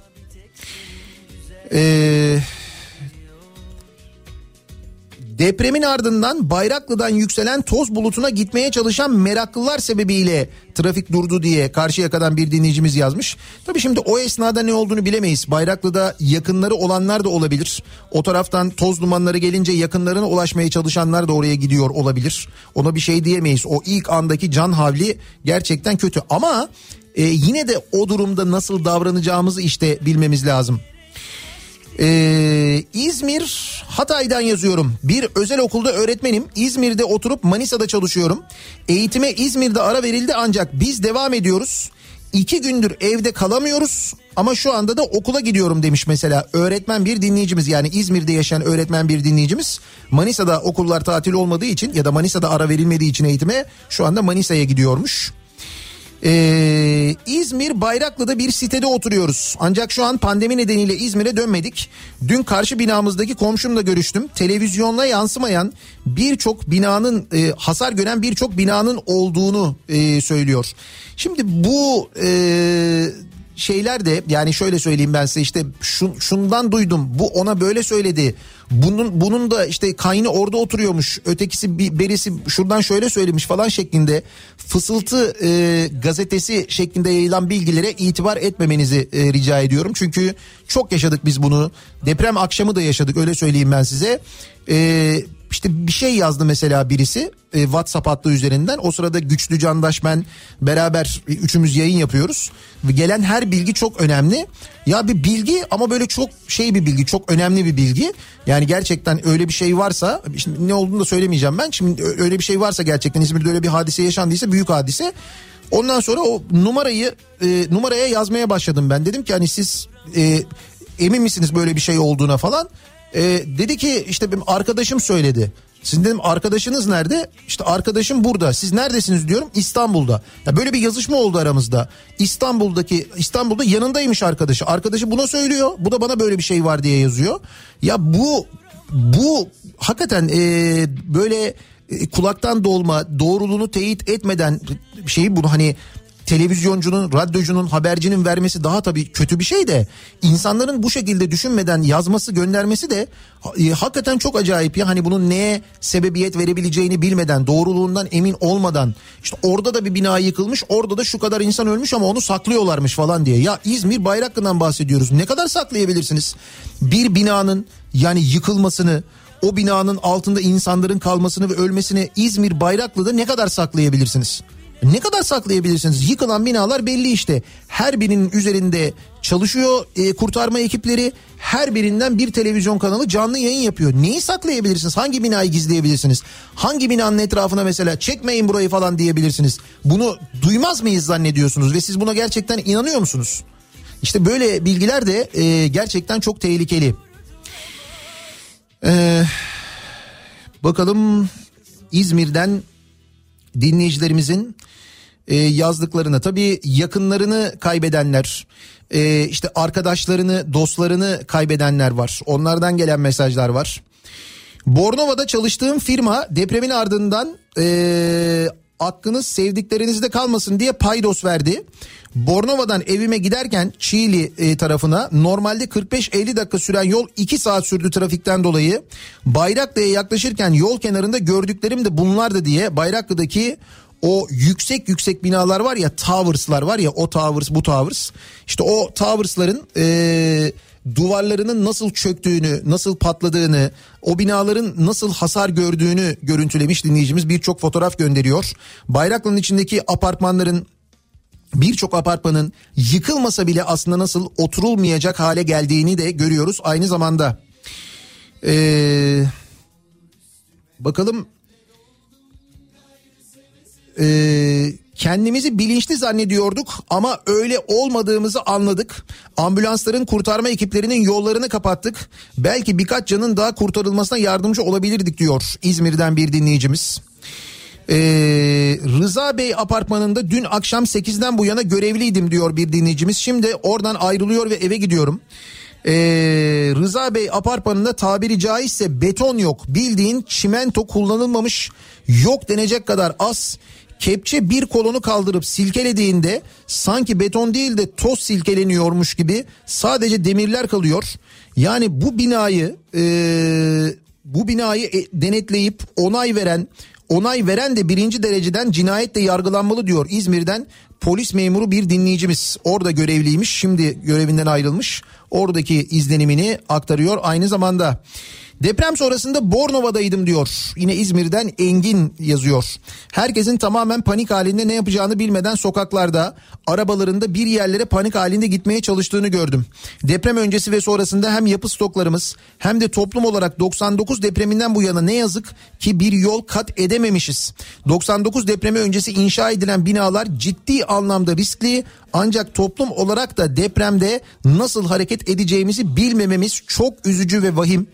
Eee Depremin ardından Bayraklı'dan yükselen toz bulutuna gitmeye çalışan meraklılar sebebiyle trafik durdu diye Karşıyaka'dan bir dinleyicimiz yazmış. Tabii şimdi o esnada ne olduğunu bilemeyiz. Bayraklı'da yakınları olanlar da olabilir. O taraftan toz dumanları gelince yakınlarına ulaşmaya çalışanlar da oraya gidiyor olabilir. Ona bir şey diyemeyiz. O ilk andaki can havli gerçekten kötü ama e, yine de o durumda nasıl davranacağımızı işte bilmemiz lazım. Ee, İzmir Hatay'dan yazıyorum. Bir özel okulda öğretmenim. İzmir'de oturup Manisa'da çalışıyorum. Eğitime İzmir'de ara verildi ancak biz devam ediyoruz. İki gündür evde kalamıyoruz ama şu anda da okula gidiyorum demiş mesela öğretmen bir dinleyicimiz yani İzmir'de yaşayan öğretmen bir dinleyicimiz Manisa'da okullar tatil olmadığı için ya da Manisa'da ara verilmediği için eğitime şu anda Manisa'ya gidiyormuş. Ee, İzmir Bayraklı'da bir sitede oturuyoruz. Ancak şu an pandemi nedeniyle İzmir'e dönmedik. Dün karşı binamızdaki komşumla görüştüm. Televizyonla yansımayan birçok binanın e, hasar gören birçok binanın olduğunu e, söylüyor. Şimdi bu e, şeyler de yani şöyle söyleyeyim ben size işte şun, şundan duydum bu ona böyle söyledi. Bunun bunun da işte kaynı orada oturuyormuş. Ötekisi bir berisi şuradan şöyle söylemiş falan şeklinde fısıltı e, gazetesi şeklinde yayılan bilgilere itibar etmemenizi e, rica ediyorum. Çünkü çok yaşadık biz bunu. Deprem akşamı da yaşadık öyle söyleyeyim ben size. E, işte bir şey yazdı mesela birisi e, WhatsApp hattı üzerinden. O sırada Güçlü Candaş ben beraber e, üçümüz yayın yapıyoruz. Ve gelen her bilgi çok önemli. Ya bir bilgi ama böyle çok şey bir bilgi, çok önemli bir bilgi. Yani gerçekten öyle bir şey varsa, şimdi ne olduğunu da söylemeyeceğim ben. Şimdi öyle bir şey varsa gerçekten İzmir'de öyle bir hadise yaşandıysa büyük hadise. Ondan sonra o numarayı e, numaraya yazmaya başladım ben. Dedim ki hani siz e, emin misiniz böyle bir şey olduğuna falan. E, dedi ki işte benim arkadaşım söyledi. Sizin dedim arkadaşınız nerede? İşte arkadaşım burada. Siz neredesiniz diyorum İstanbul'da. Ya böyle bir yazışma oldu aramızda. İstanbul'daki İstanbul'da yanındaymış arkadaşı. Arkadaşı buna söylüyor. Bu da bana böyle bir şey var diye yazıyor. Ya bu bu hakikaten e, böyle kulaktan dolma doğruluğunu teyit etmeden şeyi bunu hani televizyoncunun, radyocunun, habercinin vermesi daha tabii kötü bir şey de insanların bu şekilde düşünmeden yazması, göndermesi de e, hakikaten çok acayip ya. Hani bunun neye sebebiyet verebileceğini bilmeden, doğruluğundan emin olmadan işte orada da bir bina yıkılmış, orada da şu kadar insan ölmüş ama onu saklıyorlarmış falan diye. Ya İzmir Bayraklı'dan bahsediyoruz. Ne kadar saklayabilirsiniz? Bir binanın yani yıkılmasını, o binanın altında insanların kalmasını ve ölmesini İzmir Bayraklı'da ne kadar saklayabilirsiniz? Ne kadar saklayabilirsiniz? Yıkılan binalar belli işte. Her birinin üzerinde çalışıyor e, kurtarma ekipleri. Her birinden bir televizyon kanalı canlı yayın yapıyor. Neyi saklayabilirsiniz? Hangi binayı gizleyebilirsiniz? Hangi binanın etrafına mesela çekmeyin burayı falan diyebilirsiniz? Bunu duymaz mıyız zannediyorsunuz ve siz buna gerçekten inanıyor musunuz? İşte böyle bilgiler de e, gerçekten çok tehlikeli. Ee, bakalım İzmir'den dinleyicilerimizin e, yazdıklarına tabii yakınlarını kaybedenler e, işte arkadaşlarını dostlarını kaybedenler var onlardan gelen mesajlar var. Bornova'da çalıştığım firma depremin ardından e, aklınız sevdiklerinizde kalmasın diye paydos verdi. Bornova'dan evime giderken Çiğli e, tarafına normalde 45-50 dakika süren yol 2 saat sürdü trafikten dolayı. Bayraklı'ya yaklaşırken yol kenarında gördüklerim de bunlardı diye Bayraklı'daki o yüksek yüksek binalar var ya towers'lar var ya o towers bu towers. İşte o towers'ların e, duvarlarının nasıl çöktüğünü, nasıl patladığını, o binaların nasıl hasar gördüğünü görüntülemiş dinleyicimiz birçok fotoğraf gönderiyor. Bayraklı'nın içindeki apartmanların birçok apartmanın yıkılmasa bile aslında nasıl oturulmayacak hale geldiğini de görüyoruz aynı zamanda. Ee, bakalım ee, kendimizi bilinçli zannediyorduk ama öyle olmadığımızı anladık. Ambulansların kurtarma ekiplerinin yollarını kapattık. Belki birkaç canın daha kurtarılmasına yardımcı olabilirdik diyor İzmir'den bir dinleyicimiz. Ee, Rıza Bey apartmanında dün akşam 8'den bu yana görevliydim diyor bir dinleyicimiz. Şimdi oradan ayrılıyor ve eve gidiyorum. Ee, Rıza Bey apartmanında tabiri caizse beton yok. Bildiğin çimento kullanılmamış yok denecek kadar az. Kepçe bir kolonu kaldırıp silkelediğinde sanki beton değil de toz silkeleniyormuş gibi sadece demirler kalıyor. Yani bu binayı e, bu binayı e, denetleyip onay veren onay veren de birinci dereceden cinayetle yargılanmalı diyor İzmir'den polis memuru bir dinleyicimiz. Orada görevliymiş şimdi görevinden ayrılmış oradaki izlenimini aktarıyor aynı zamanda. Deprem sonrasında Bornova'daydım diyor. Yine İzmir'den Engin yazıyor. Herkesin tamamen panik halinde ne yapacağını bilmeden sokaklarda, arabalarında bir yerlere panik halinde gitmeye çalıştığını gördüm. Deprem öncesi ve sonrasında hem yapı stoklarımız hem de toplum olarak 99 depreminden bu yana ne yazık ki bir yol kat edememişiz. 99 depremi öncesi inşa edilen binalar ciddi anlamda riskli ancak toplum olarak da depremde nasıl hareket edeceğimizi bilmememiz çok üzücü ve vahim.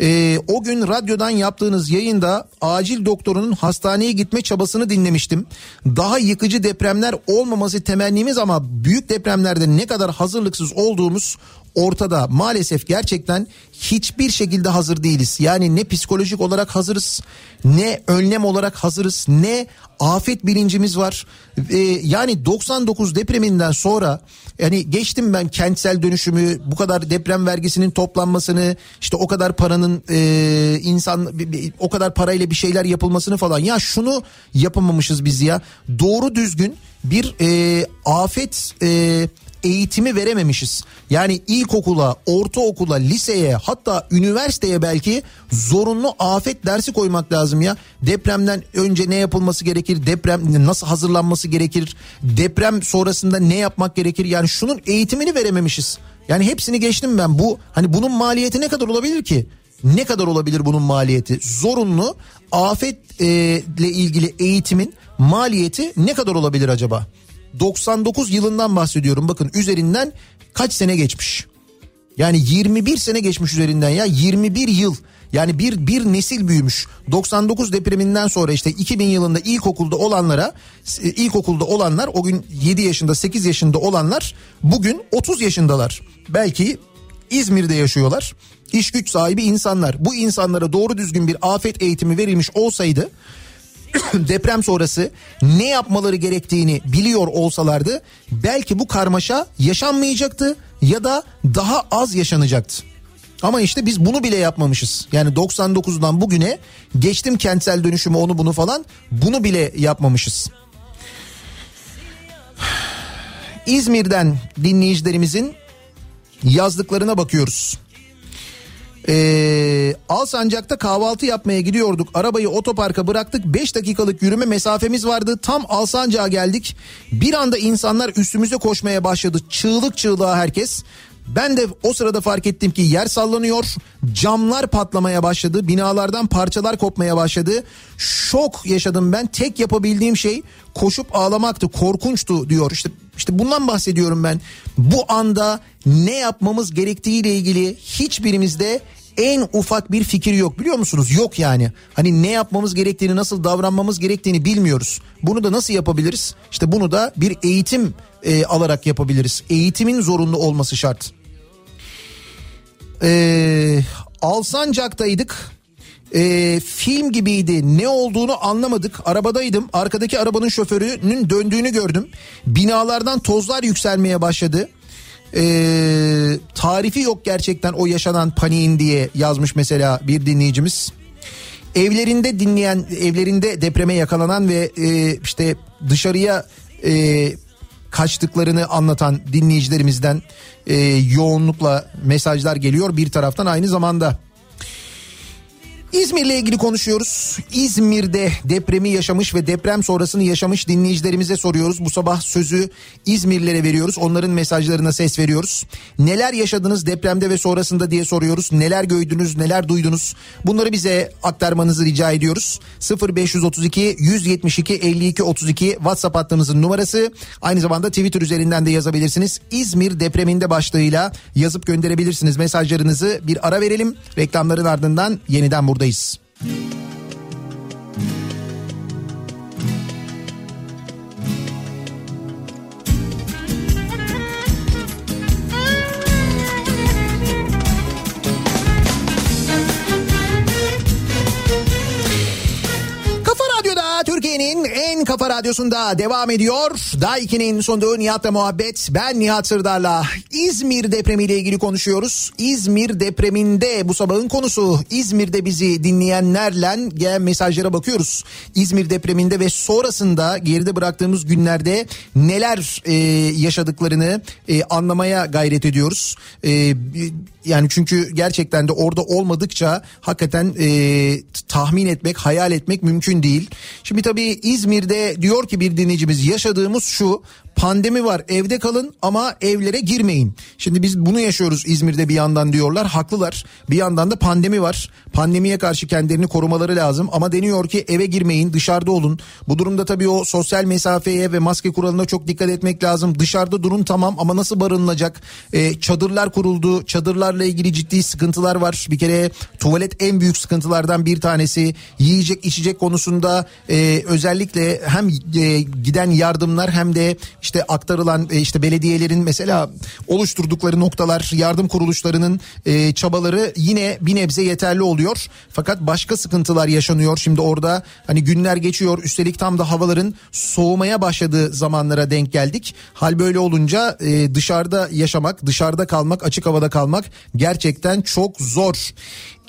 Ee, o gün radyodan yaptığınız yayında acil doktorunun hastaneye gitme çabasını dinlemiştim. Daha yıkıcı depremler olmaması temennimiz ama büyük depremlerde ne kadar hazırlıksız olduğumuz ortada. Maalesef gerçekten hiçbir şekilde hazır değiliz. Yani ne psikolojik olarak hazırız, ne önlem olarak hazırız, ne afet bilincimiz var. Ee, yani 99 depreminden sonra yani geçtim ben kentsel dönüşümü, bu kadar deprem vergisinin toplanmasını, işte o kadar paranın e, insan o kadar parayla bir şeyler yapılmasını falan. Ya şunu yapamamışız biz ya. Doğru düzgün bir e, afet e, eğitimi verememişiz. Yani ilkokula, ortaokula, liseye hatta üniversiteye belki zorunlu afet dersi koymak lazım ya. Depremden önce ne yapılması gerekir? Deprem nasıl hazırlanması gerekir? Deprem sonrasında ne yapmak gerekir? Yani şunun eğitimini verememişiz. Yani hepsini geçtim ben. Bu hani bunun maliyeti ne kadar olabilir ki? Ne kadar olabilir bunun maliyeti? Zorunlu afetle ilgili eğitimin maliyeti ne kadar olabilir acaba? 99 yılından bahsediyorum. Bakın üzerinden kaç sene geçmiş? Yani 21 sene geçmiş üzerinden ya 21 yıl. Yani bir bir nesil büyümüş. 99 depreminden sonra işte 2000 yılında ilkokulda olanlara ilkokulda olanlar o gün 7 yaşında 8 yaşında olanlar bugün 30 yaşındalar. Belki İzmir'de yaşıyorlar. İş güç sahibi insanlar. Bu insanlara doğru düzgün bir afet eğitimi verilmiş olsaydı deprem sonrası ne yapmaları gerektiğini biliyor olsalardı belki bu karmaşa yaşanmayacaktı ya da daha az yaşanacaktı. Ama işte biz bunu bile yapmamışız. Yani 99'dan bugüne geçtim kentsel dönüşümü onu bunu falan bunu bile yapmamışız. İzmir'den dinleyicilerimizin yazdıklarına bakıyoruz. Ee, Alsancak'ta kahvaltı yapmaya gidiyorduk. Arabayı otoparka bıraktık. 5 dakikalık yürüme mesafemiz vardı. Tam Alsancak'a geldik. Bir anda insanlar üstümüze koşmaya başladı. Çığlık çığlığa herkes. Ben de o sırada fark ettim ki yer sallanıyor. Camlar patlamaya başladı. Binalardan parçalar kopmaya başladı. Şok yaşadım ben. Tek yapabildiğim şey koşup ağlamaktı. Korkunçtu diyor. İşte işte bundan bahsediyorum ben. Bu anda ne yapmamız gerektiğiyle ilgili hiçbirimizde en ufak bir fikir yok biliyor musunuz? Yok yani. Hani ne yapmamız gerektiğini, nasıl davranmamız gerektiğini bilmiyoruz. Bunu da nasıl yapabiliriz? İşte bunu da bir eğitim e, alarak yapabiliriz. Eğitimin zorunlu olması şart. Ee, Alsancak'taydık. E, film gibiydi. Ne olduğunu anlamadık. Arabadaydım. Arkadaki arabanın şoförünün döndüğünü gördüm. Binalardan tozlar yükselmeye başladı. E, tarifi yok gerçekten o yaşanan paniğin diye yazmış mesela bir dinleyicimiz. Evlerinde dinleyen, evlerinde depreme yakalanan ve e, işte dışarıya e, kaçtıklarını anlatan dinleyicilerimizden e, yoğunlukla mesajlar geliyor bir taraftan aynı zamanda. İzmir'le ilgili konuşuyoruz. İzmir'de depremi yaşamış ve deprem sonrasını yaşamış dinleyicilerimize soruyoruz. Bu sabah sözü İzmirlilere veriyoruz. Onların mesajlarına ses veriyoruz. Neler yaşadınız depremde ve sonrasında diye soruyoruz. Neler gördünüz, neler duydunuz? Bunları bize aktarmanızı rica ediyoruz. 0532 172 52 32 WhatsApp hattımızın numarası. Aynı zamanda Twitter üzerinden de yazabilirsiniz. İzmir depreminde başlığıyla yazıp gönderebilirsiniz mesajlarınızı. Bir ara verelim. Reklamların ardından yeniden buradayız. Türkiye'nin en kafa radyosunda devam ediyor. Daiki'nin sunduğu Nihat'la muhabbet. Ben Nihat Sırdar'la İzmir depremiyle ilgili konuşuyoruz. İzmir depreminde bu sabahın konusu. İzmir'de bizi dinleyenlerle gelen mesajlara bakıyoruz. İzmir depreminde ve sonrasında geride bıraktığımız günlerde neler e, yaşadıklarını e, anlamaya gayret ediyoruz. E, yani çünkü gerçekten de orada olmadıkça hakikaten e, tahmin etmek, hayal etmek mümkün değil. Şimdi tabii İzmir'de diyor ki bir dinleyicimiz yaşadığımız şu pandemi var evde kalın ama evlere girmeyin. Şimdi biz bunu yaşıyoruz İzmir'de bir yandan diyorlar haklılar. Bir yandan da pandemi var. Pandemiye karşı kendilerini korumaları lazım ama deniyor ki eve girmeyin dışarıda olun. Bu durumda tabii o sosyal mesafeye ve maske kuralına çok dikkat etmek lazım. Dışarıda durun tamam ama nasıl barınılacak? Ee, çadırlar kuruldu. Çadırlarla ilgili ciddi sıkıntılar var. Bir kere tuvalet en büyük sıkıntılardan bir tanesi. Yiyecek içecek konusunda e, özellikle hem e, giden yardımlar hem de işte aktarılan e, işte belediyelerin mesela oluşturdukları noktalar yardım kuruluşlarının e, çabaları yine bir nebze yeterli oluyor. Fakat başka sıkıntılar yaşanıyor. Şimdi orada hani günler geçiyor üstelik tam da havaların soğumaya başladığı zamanlara denk geldik. Hal böyle olunca e, dışarıda yaşamak, dışarıda kalmak, açık havada kalmak gerçekten çok zor.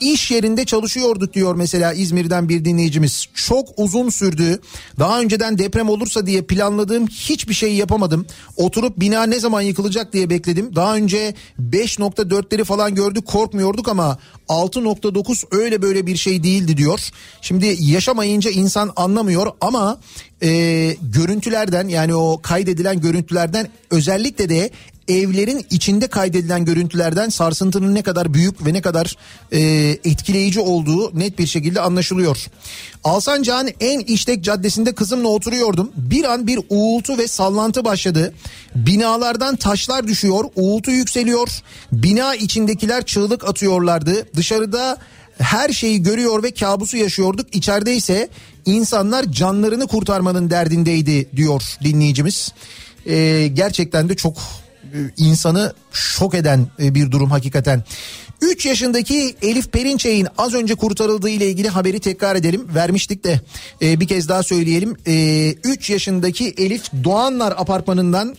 İş yerinde çalışıyorduk diyor mesela İzmir'den bir dinleyicimiz. Çok uzun sürdü. Daha önceden deprem olursa diye planladığım hiçbir şey yapamadım. Oturup bina ne zaman yıkılacak diye bekledim. Daha önce 5.4'leri falan gördük korkmuyorduk ama 6.9 öyle böyle bir şey değildi diyor. Şimdi yaşamayınca insan anlamıyor ama e, görüntülerden yani o kaydedilen görüntülerden özellikle de evlerin içinde kaydedilen görüntülerden sarsıntının ne kadar büyük ve ne kadar e, etkileyici olduğu net bir şekilde anlaşılıyor. Alsancak'ın en işlek caddesinde kızımla oturuyordum. Bir an bir uğultu ve sallantı başladı. Binalardan taşlar düşüyor, uğultu yükseliyor. Bina içindekiler çığlık atıyorlardı. Dışarıda her şeyi görüyor ve kabusu yaşıyorduk. İçeride ise insanlar canlarını kurtarmanın derdindeydi diyor dinleyicimiz. Ee, gerçekten de çok insanı şok eden e, bir durum hakikaten. 3 yaşındaki Elif Perinçey'in az önce kurtarıldığı ile ilgili haberi tekrar edelim. Vermiştik de e, bir kez daha söyleyelim. 3 yaşındaki Elif Doğanlar apartmanından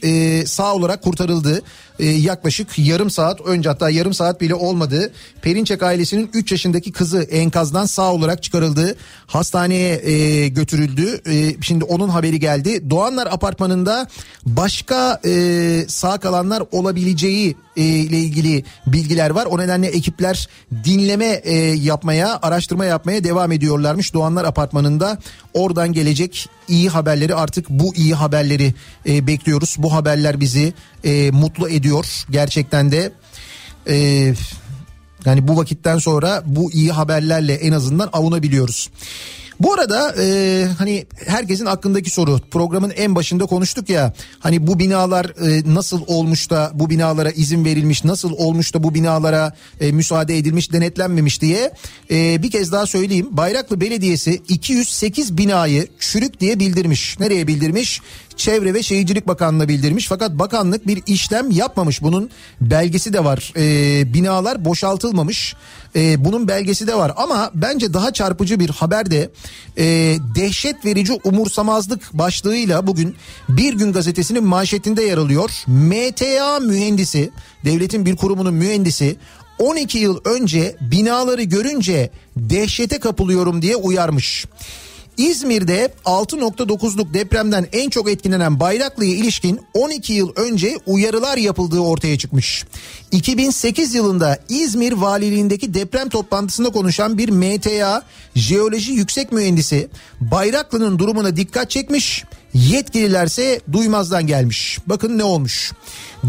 sağ olarak kurtarıldı. Yaklaşık yarım saat önce hatta yarım saat bile olmadı. Perinçek ailesinin 3 yaşındaki kızı enkazdan sağ olarak çıkarıldı. Hastaneye götürüldü. Şimdi onun haberi geldi. Doğanlar apartmanında başka sağ kalanlar olabileceği ile ilgili bilgiler var. O nedenle ekipler dinleme e, yapmaya, araştırma yapmaya devam ediyorlarmış Doğanlar Apartmanı'nda. Oradan gelecek iyi haberleri artık bu iyi haberleri e, bekliyoruz. Bu haberler bizi e, mutlu ediyor gerçekten de. E, yani bu vakitten sonra bu iyi haberlerle en azından avunabiliyoruz. Bu arada e, hani herkesin aklındaki soru programın en başında konuştuk ya hani bu binalar e, nasıl olmuş da bu binalara izin verilmiş nasıl olmuş da bu binalara e, müsaade edilmiş denetlenmemiş diye e, bir kez daha söyleyeyim Bayraklı Belediyesi 208 binayı çürük diye bildirmiş. Nereye bildirmiş? Çevre ve Şehircilik Bakanlığı'na bildirmiş. Fakat bakanlık bir işlem yapmamış. Bunun belgesi de var. Ee, binalar boşaltılmamış. Ee, bunun belgesi de var. Ama bence daha çarpıcı bir haber de e, dehşet verici umursamazlık başlığıyla bugün Bir Gün Gazetesi'nin manşetinde yer alıyor. MTA mühendisi, devletin bir kurumunun mühendisi 12 yıl önce binaları görünce dehşete kapılıyorum diye uyarmış. İzmir'de 6.9'luk depremden en çok etkilenen Bayraklı'ya ilişkin 12 yıl önce uyarılar yapıldığı ortaya çıkmış. 2008 yılında İzmir Valiliğindeki deprem toplantısında konuşan bir MTA jeoloji yüksek mühendisi Bayraklı'nın durumuna dikkat çekmiş. Yetkililerse duymazdan gelmiş. Bakın ne olmuş.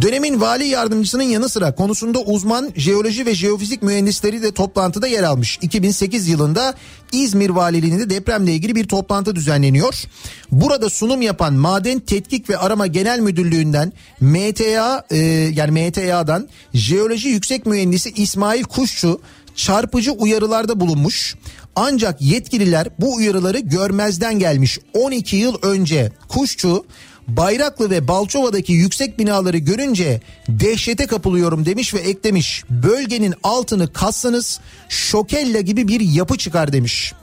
Dönemin vali yardımcısının yanı sıra konusunda uzman jeoloji ve jeofizik mühendisleri de toplantıda yer almış. 2008 yılında İzmir Valiliğinde depremle ilgili bir toplantı düzenleniyor. Burada sunum yapan Maden Tetkik ve Arama Genel Müdürlüğü'nden MTA e, yani MTA'dan jeoloji yüksek mühendisi İsmail Kuşçu çarpıcı uyarılarda bulunmuş. Ancak yetkililer bu uyarıları görmezden gelmiş. 12 yıl önce Kuşçu Bayraklı ve Balçova'daki yüksek binaları görünce dehşete kapılıyorum demiş ve eklemiş. Bölgenin altını kassanız şokella gibi bir yapı çıkar demiş.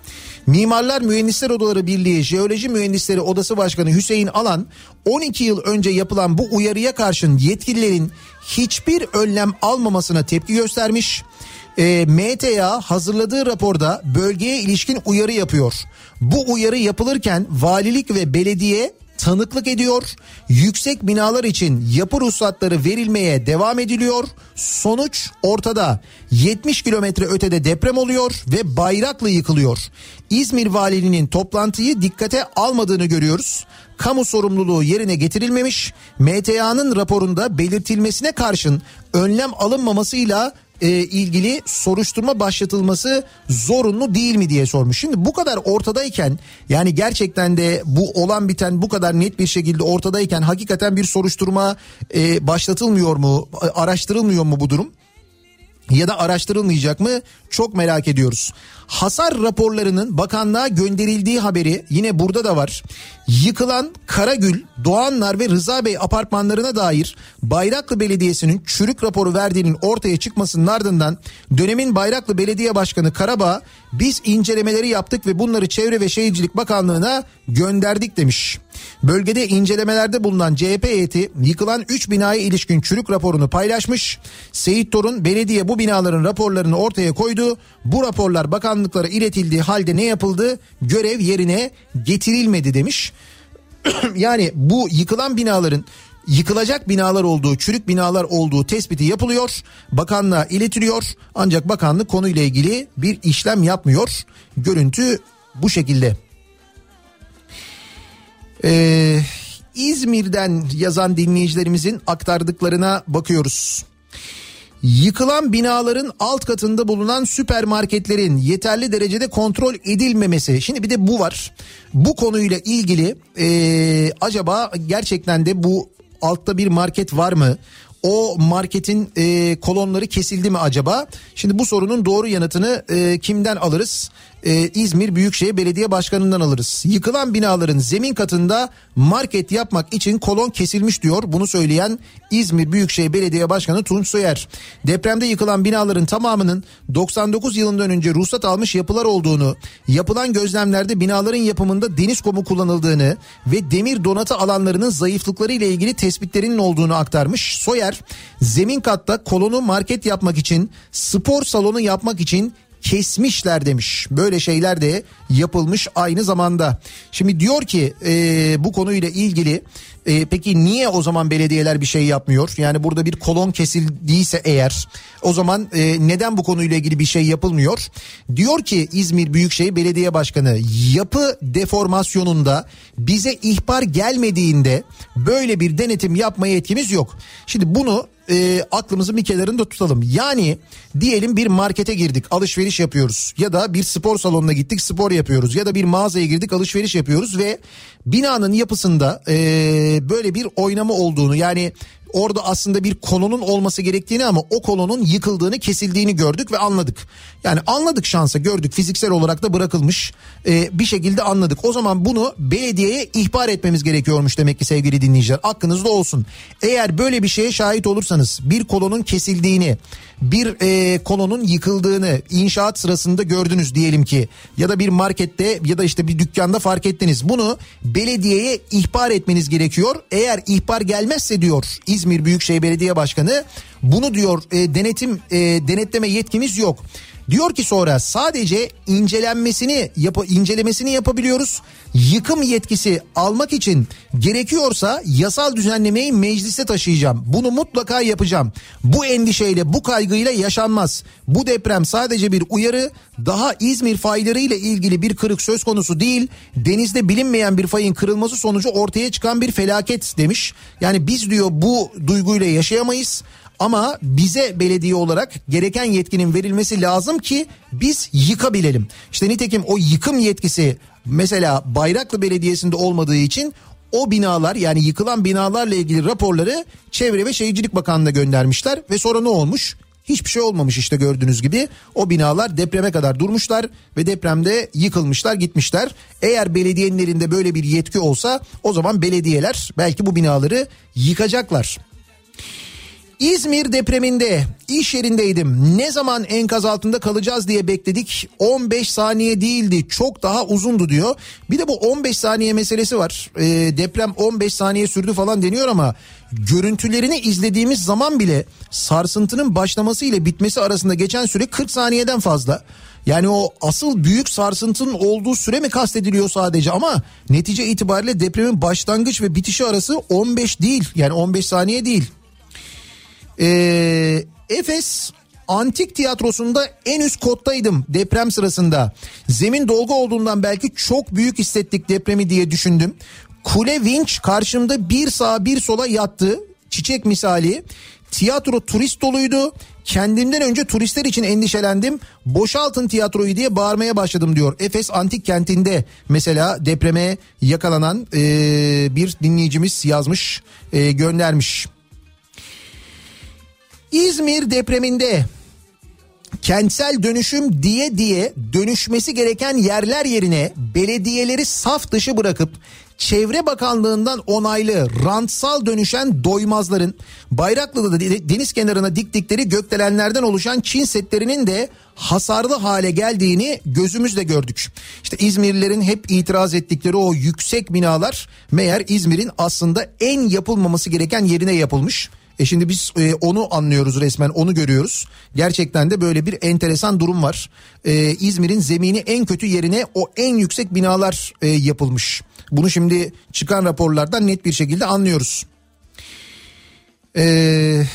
Mimarlar Mühendisler Odaları Birliği Jeoloji Mühendisleri Odası Başkanı Hüseyin Alan 12 yıl önce yapılan bu uyarıya karşın yetkililerin hiçbir önlem almamasına tepki göstermiş. E, MTA hazırladığı raporda bölgeye ilişkin uyarı yapıyor. Bu uyarı yapılırken valilik ve belediye tanıklık ediyor. Yüksek binalar için yapı ruhsatları verilmeye devam ediliyor. Sonuç ortada. 70 kilometre ötede deprem oluyor ve Bayraklı yıkılıyor. İzmir valiliğinin toplantıyı dikkate almadığını görüyoruz. Kamu sorumluluğu yerine getirilmemiş. MTA'nın raporunda belirtilmesine karşın önlem alınmamasıyla e, ilgili soruşturma başlatılması zorunlu değil mi diye sormuş. Şimdi bu kadar ortadayken yani gerçekten de bu olan biten bu kadar net bir şekilde ortadayken hakikaten bir soruşturma e, başlatılmıyor mu araştırılmıyor mu bu durum? Ya da araştırılmayacak mı çok merak ediyoruz. Hasar raporlarının bakanlığa gönderildiği haberi yine burada da var. Yıkılan Karagül, Doğanlar ve Rıza Bey apartmanlarına dair Bayraklı Belediyesi'nin çürük raporu verdiğinin ortaya çıkmasının ardından dönemin Bayraklı Belediye Başkanı Karabağ biz incelemeleri yaptık ve bunları Çevre ve Şehircilik Bakanlığı'na gönderdik demiş. Bölgede incelemelerde bulunan CHP heyeti yıkılan 3 binaya ilişkin çürük raporunu paylaşmış. Seyit Torun belediye bu binaların raporlarını ortaya koydu. Bu raporlar bakanlıklara iletildiği halde ne yapıldı? Görev yerine getirilmedi demiş. yani bu yıkılan binaların yıkılacak binalar olduğu, çürük binalar olduğu tespiti yapılıyor. Bakanlığa iletiliyor. Ancak bakanlık konuyla ilgili bir işlem yapmıyor. Görüntü bu şekilde. Ee, İzmir'den yazan dinleyicilerimizin aktardıklarına bakıyoruz. Yıkılan binaların alt katında bulunan süpermarketlerin yeterli derecede kontrol edilmemesi. Şimdi bir de bu var. Bu konuyla ilgili ee, acaba gerçekten de bu altta bir market var mı? O marketin e, kolonları kesildi mi acaba? Şimdi bu sorunun doğru yanıtını e, kimden alırız? E, İzmir Büyükşehir Belediye Başkanı'ndan alırız. Yıkılan binaların zemin katında market yapmak için kolon kesilmiş diyor. Bunu söyleyen İzmir Büyükşehir Belediye Başkanı Tunç Soyer. Depremde yıkılan binaların tamamının 99 yılından önce ruhsat almış yapılar olduğunu, yapılan gözlemlerde binaların yapımında deniz kumu kullanıldığını ve demir donatı alanlarının zayıflıkları ile ilgili tespitlerinin olduğunu aktarmış. Soyer, zemin katta kolonu market yapmak için, spor salonu yapmak için kesmişler demiş. Böyle şeyler de yapılmış aynı zamanda. Şimdi diyor ki e, bu konuyla ilgili e, peki niye o zaman belediyeler bir şey yapmıyor? Yani burada bir kolon kesildiyse eğer o zaman e, neden bu konuyla ilgili bir şey yapılmıyor? Diyor ki İzmir Büyükşehir Belediye Başkanı yapı deformasyonunda bize ihbar gelmediğinde böyle bir denetim yapma yetkimiz yok. Şimdi bunu e, aklımızın bir kenarında tutalım. Yani diyelim bir markete girdik alışveriş yapıyoruz ya da bir spor salonuna gittik spor yapıyoruz ya da bir mağazaya girdik alışveriş yapıyoruz ve binanın yapısında e, böyle bir oynama olduğunu yani orada aslında bir kolonun olması gerektiğini ama o kolonun yıkıldığını kesildiğini gördük ve anladık. Yani anladık şansa gördük fiziksel olarak da bırakılmış Ee, bir şekilde anladık. O zaman bunu belediyeye ihbar etmemiz gerekiyormuş demek ki sevgili dinleyiciler. Aklınızda olsun. Eğer böyle bir şeye şahit olursanız bir kolonun kesildiğini bir e, kolonun yıkıldığını inşaat sırasında gördünüz diyelim ki ya da bir markette ya da işte bir dükkanda fark ettiniz. Bunu belediyeye ihbar etmeniz gerekiyor. Eğer ihbar gelmezse diyor İzmir Büyükşehir Belediye Başkanı bunu diyor e, denetim e, denetleme yetkimiz yok. Diyor ki sonra sadece incelenmesini yap incelemesini yapabiliyoruz. Yıkım yetkisi almak için gerekiyorsa yasal düzenlemeyi meclise taşıyacağım. Bunu mutlaka yapacağım. Bu endişeyle bu kaygıyla yaşanmaz. Bu deprem sadece bir uyarı daha İzmir faylarıyla ilgili bir kırık söz konusu değil. Denizde bilinmeyen bir fayın kırılması sonucu ortaya çıkan bir felaket demiş. Yani biz diyor bu duyguyla yaşayamayız. Ama bize belediye olarak gereken yetkinin verilmesi lazım ki biz yıkabilelim. İşte nitekim o yıkım yetkisi mesela Bayraklı Belediyesi'nde olmadığı için o binalar yani yıkılan binalarla ilgili raporları Çevre ve Şehircilik Bakanlığı'na göndermişler ve sonra ne olmuş? Hiçbir şey olmamış işte gördüğünüz gibi. O binalar depreme kadar durmuşlar ve depremde yıkılmışlar gitmişler. Eğer belediyenin elinde böyle bir yetki olsa o zaman belediyeler belki bu binaları yıkacaklar. İzmir depreminde iş yerindeydim. Ne zaman enkaz altında kalacağız diye bekledik. 15 saniye değildi. Çok daha uzundu diyor. Bir de bu 15 saniye meselesi var. Ee, deprem 15 saniye sürdü falan deniyor ama görüntülerini izlediğimiz zaman bile sarsıntının başlaması ile bitmesi arasında geçen süre 40 saniyeden fazla. Yani o asıl büyük sarsıntının olduğu süre mi kastediliyor sadece ama netice itibariyle depremin başlangıç ve bitişi arası 15 değil. Yani 15 saniye değil. Ee, Efes Antik Tiyatrosu'nda en üst kottaydım deprem sırasında. Zemin dolgu olduğundan belki çok büyük hissettik depremi diye düşündüm. Kule vinç karşımda bir sağa bir sola yattı. Çiçek misali. Tiyatro turist doluydu. Kendimden önce turistler için endişelendim. Boşaltın tiyatroyu diye bağırmaya başladım diyor. Efes Antik Kenti'nde mesela depreme yakalanan e, bir dinleyicimiz yazmış, e, göndermiş. İzmir depreminde kentsel dönüşüm diye diye dönüşmesi gereken yerler yerine belediyeleri saf dışı bırakıp Çevre Bakanlığı'ndan onaylı rantsal dönüşen doymazların Bayraklı'da deniz kenarına diktikleri gökdelenlerden oluşan Çin setlerinin de hasarlı hale geldiğini gözümüzle gördük. İşte İzmirlilerin hep itiraz ettikleri o yüksek binalar meğer İzmir'in aslında en yapılmaması gereken yerine yapılmış. E şimdi biz e, onu anlıyoruz resmen onu görüyoruz. Gerçekten de böyle bir enteresan durum var. E, İzmir'in zemini en kötü yerine o en yüksek binalar e, yapılmış. Bunu şimdi çıkan raporlardan net bir şekilde anlıyoruz. Eee...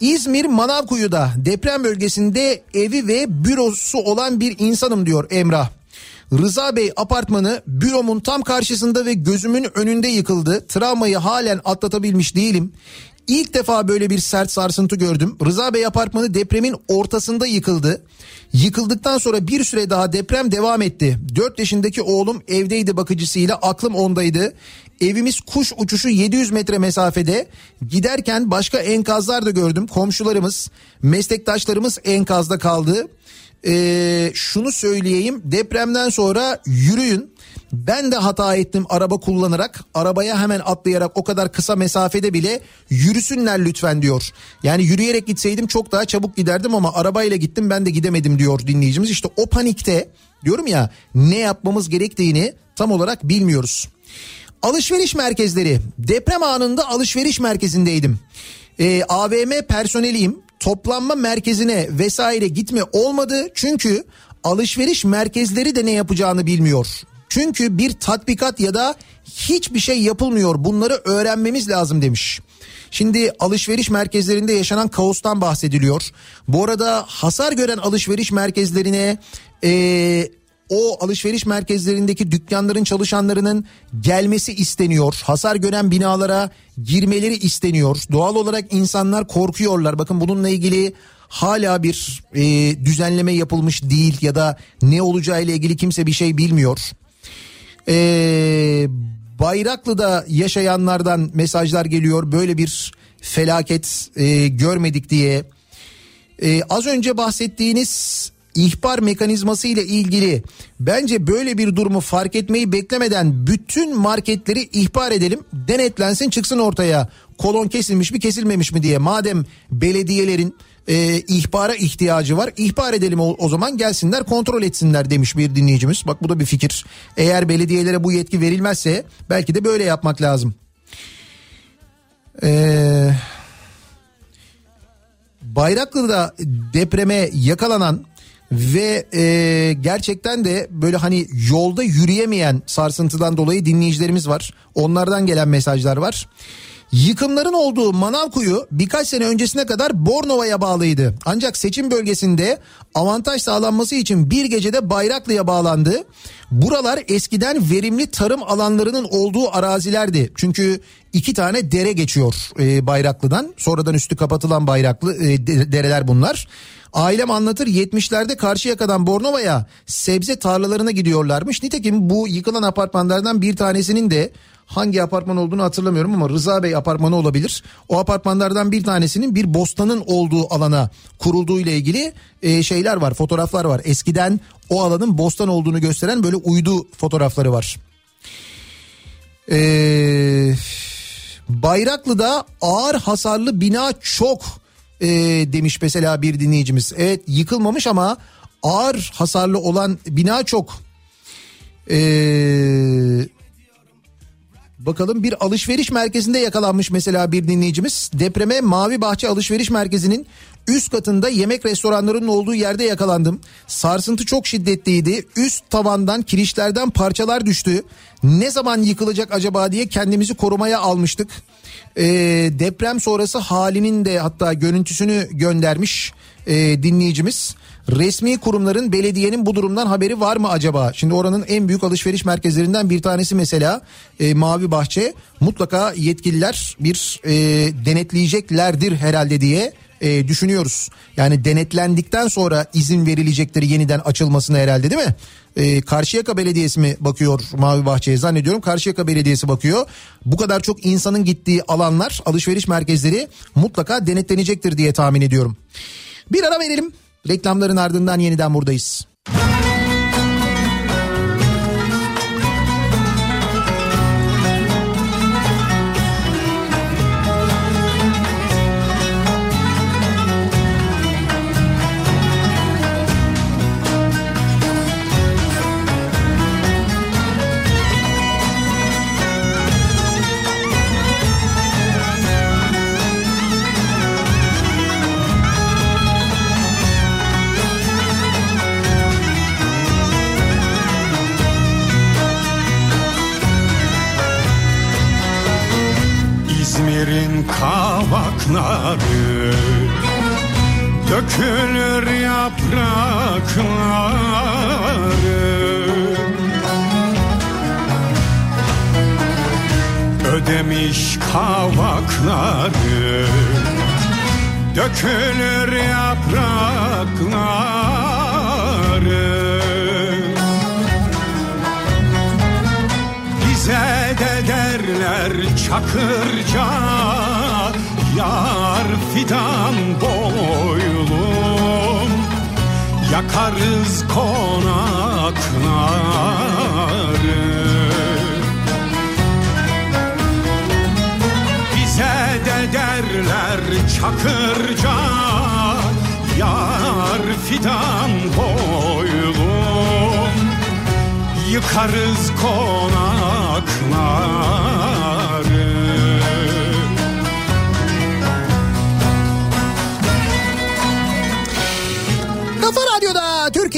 İzmir Manavkuyu'da deprem bölgesinde evi ve bürosu olan bir insanım diyor Emrah. Rıza Bey apartmanı büromun tam karşısında ve gözümün önünde yıkıldı. Travmayı halen atlatabilmiş değilim. İlk defa böyle bir sert sarsıntı gördüm. Rıza Bey apartmanı depremin ortasında yıkıldı. Yıkıldıktan sonra bir süre daha deprem devam etti. 4 yaşındaki oğlum evdeydi bakıcısıyla aklım ondaydı. Evimiz kuş uçuşu 700 metre mesafede. Giderken başka enkazlar da gördüm. Komşularımız, meslektaşlarımız enkazda kaldı e, şunu söyleyeyim depremden sonra yürüyün. Ben de hata ettim araba kullanarak arabaya hemen atlayarak o kadar kısa mesafede bile yürüsünler lütfen diyor. Yani yürüyerek gitseydim çok daha çabuk giderdim ama arabayla gittim ben de gidemedim diyor dinleyicimiz. İşte o panikte diyorum ya ne yapmamız gerektiğini tam olarak bilmiyoruz. Alışveriş merkezleri deprem anında alışveriş merkezindeydim. Ee, AVM personeliyim toplanma merkezine vesaire gitme olmadı. Çünkü alışveriş merkezleri de ne yapacağını bilmiyor. Çünkü bir tatbikat ya da hiçbir şey yapılmıyor. Bunları öğrenmemiz lazım demiş. Şimdi alışveriş merkezlerinde yaşanan kaostan bahsediliyor. Bu arada hasar gören alışveriş merkezlerine e, o alışveriş merkezlerindeki dükkanların çalışanlarının gelmesi isteniyor. Hasar gören binalara girmeleri isteniyor. Doğal olarak insanlar korkuyorlar. Bakın bununla ilgili hala bir e, düzenleme yapılmış değil ya da ne olacağı ile ilgili kimse bir şey bilmiyor. E, Bayraklı'da yaşayanlardan mesajlar geliyor. Böyle bir felaket e, görmedik diye. Ee, az önce bahsettiğiniz ihbar mekanizması ile ilgili bence böyle bir durumu fark etmeyi beklemeden bütün marketleri ihbar edelim. Denetlensin çıksın ortaya. Kolon kesilmiş mi kesilmemiş mi diye. Madem belediyelerin e, ihbara ihtiyacı var ihbar edelim o, o zaman gelsinler kontrol etsinler demiş bir dinleyicimiz. Bak bu da bir fikir. Eğer belediyelere bu yetki verilmezse belki de böyle yapmak lazım. Eee Bayraklı'da depreme yakalanan ve e, gerçekten de böyle hani yolda yürüyemeyen sarsıntıdan dolayı dinleyicilerimiz var. Onlardan gelen mesajlar var. Yıkımların olduğu Manavkuyu birkaç sene öncesine kadar Bornova'ya bağlıydı. Ancak seçim bölgesinde avantaj sağlanması için bir gecede Bayraklı'ya bağlandı. Buralar eskiden verimli tarım alanlarının olduğu arazilerdi. Çünkü iki tane dere geçiyor e, Bayraklı'dan. Sonradan üstü kapatılan Bayraklı e, de- dereler bunlar. Ailem anlatır 70'lerde Karşıyaka'dan Bornova'ya sebze tarlalarına gidiyorlarmış. Nitekim bu yıkılan apartmanlardan bir tanesinin de hangi apartman olduğunu hatırlamıyorum ama Rıza Bey apartmanı olabilir. O apartmanlardan bir tanesinin bir bostanın olduğu alana kurulduğu ile ilgili e, şeyler var, fotoğraflar var. Eskiden o alanın bostan olduğunu gösteren böyle uydu fotoğrafları var. Ee, Bayraklı'da ağır hasarlı bina çok e, demiş mesela bir dinleyicimiz. Evet yıkılmamış ama ağır hasarlı olan bina çok. Ee, bakalım bir alışveriş merkezinde yakalanmış mesela bir dinleyicimiz. Depreme Mavi Bahçe Alışveriş Merkezi'nin üst katında yemek restoranlarının olduğu yerde yakalandım. Sarsıntı çok şiddetliydi. Üst tavandan kirişlerden parçalar düştü. Ne zaman yıkılacak acaba diye kendimizi korumaya almıştık. Ee, deprem sonrası halinin de hatta görüntüsünü göndermiş e, dinleyicimiz. Resmi kurumların belediyenin bu durumdan haberi var mı acaba? Şimdi oranın en büyük alışveriş merkezlerinden bir tanesi mesela e, Mavi Bahçe. Mutlaka yetkililer bir e, denetleyeceklerdir herhalde diye e, düşünüyoruz. Yani denetlendikten sonra izin verilecektir yeniden açılmasına herhalde değil mi? E, Karşıyaka Belediyesi mi bakıyor Mavi Bahçe'ye zannediyorum. Karşıyaka Belediyesi bakıyor. Bu kadar çok insanın gittiği alanlar alışveriş merkezleri mutlaka denetlenecektir diye tahmin ediyorum. Bir ara verelim. Reklamların ardından yeniden buradayız. Dökülür yaprakları. Ödemiş kavakları. Dökülür yaprakları. Bize de derler çakırca Yar fidan boylum Yakarız konakları Bize de derler çakırca Yar fidan boylum Yıkarız konakları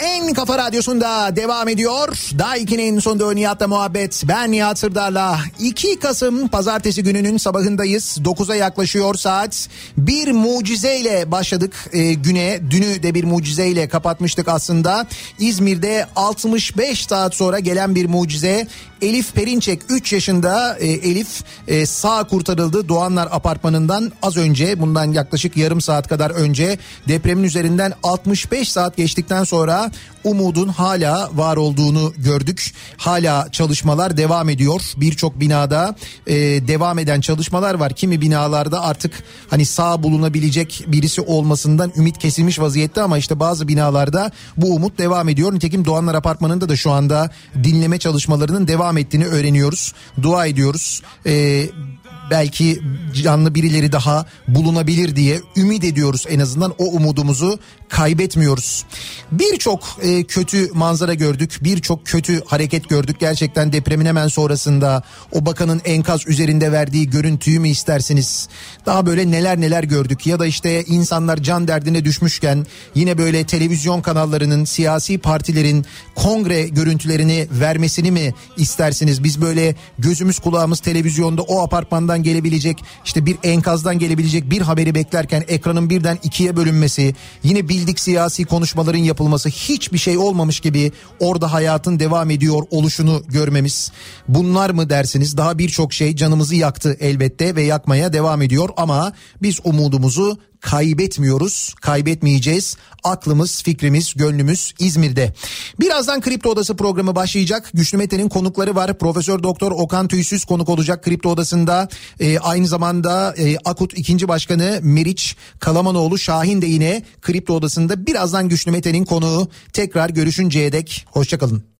en kafa radyosunda devam ediyor. Daha 2'nin sonunda Nihat'la muhabbet. Ben Nihat Sırdar'la 2 Kasım pazartesi gününün sabahındayız. 9'a yaklaşıyor saat. Bir mucizeyle başladık e, güne. Dünü de bir mucizeyle kapatmıştık aslında. İzmir'de 65 saat sonra gelen bir mucize. Elif Perinçek 3 yaşında e, Elif e, sağ kurtarıldı Doğanlar Apartmanı'ndan az önce bundan yaklaşık yarım saat kadar önce depremin üzerinden 65 saat geçtikten sonra umudun hala var olduğunu gördük. Hala çalışmalar devam ediyor. Birçok binada e, devam eden çalışmalar var. Kimi binalarda artık hani sağ bulunabilecek birisi olmasından ümit kesilmiş vaziyette ama işte bazı binalarda bu umut devam ediyor. Nitekim Doğanlar Apartmanı'nda da şu anda dinleme çalışmalarının devam ettiğini öğreniyoruz. Dua ediyoruz. E, belki canlı birileri daha bulunabilir diye ümit ediyoruz en azından o umudumuzu kaybetmiyoruz. Birçok e, kötü manzara gördük, birçok kötü hareket gördük. Gerçekten depremin hemen sonrasında o bakanın enkaz üzerinde verdiği görüntüyü mü istersiniz? Daha böyle neler neler gördük ya da işte insanlar can derdine düşmüşken yine böyle televizyon kanallarının, siyasi partilerin kongre görüntülerini vermesini mi istersiniz? Biz böyle gözümüz kulağımız televizyonda o apartmandan gelebilecek işte bir enkazdan gelebilecek bir haberi beklerken ekranın birden ikiye bölünmesi yine bildik siyasi konuşmaların yapılması hiçbir şey olmamış gibi orada hayatın devam ediyor oluşunu görmemiz. Bunlar mı dersiniz? Daha birçok şey canımızı yaktı elbette ve yakmaya devam ediyor ama biz umudumuzu kaybetmiyoruz, kaybetmeyeceğiz. Aklımız, fikrimiz, gönlümüz İzmir'de. Birazdan Kripto Odası programı başlayacak. Güçlü Mete'nin konukları var. Profesör Doktor Okan Tüysüz konuk olacak Kripto Odası'nda. Ee, aynı zamanda e, Akut 2. Başkanı Meriç Kalamanoğlu Şahin de yine Kripto Odası'nda. Birazdan Güçlü Mete'nin konuğu. Tekrar görüşünceye dek hoşçakalın.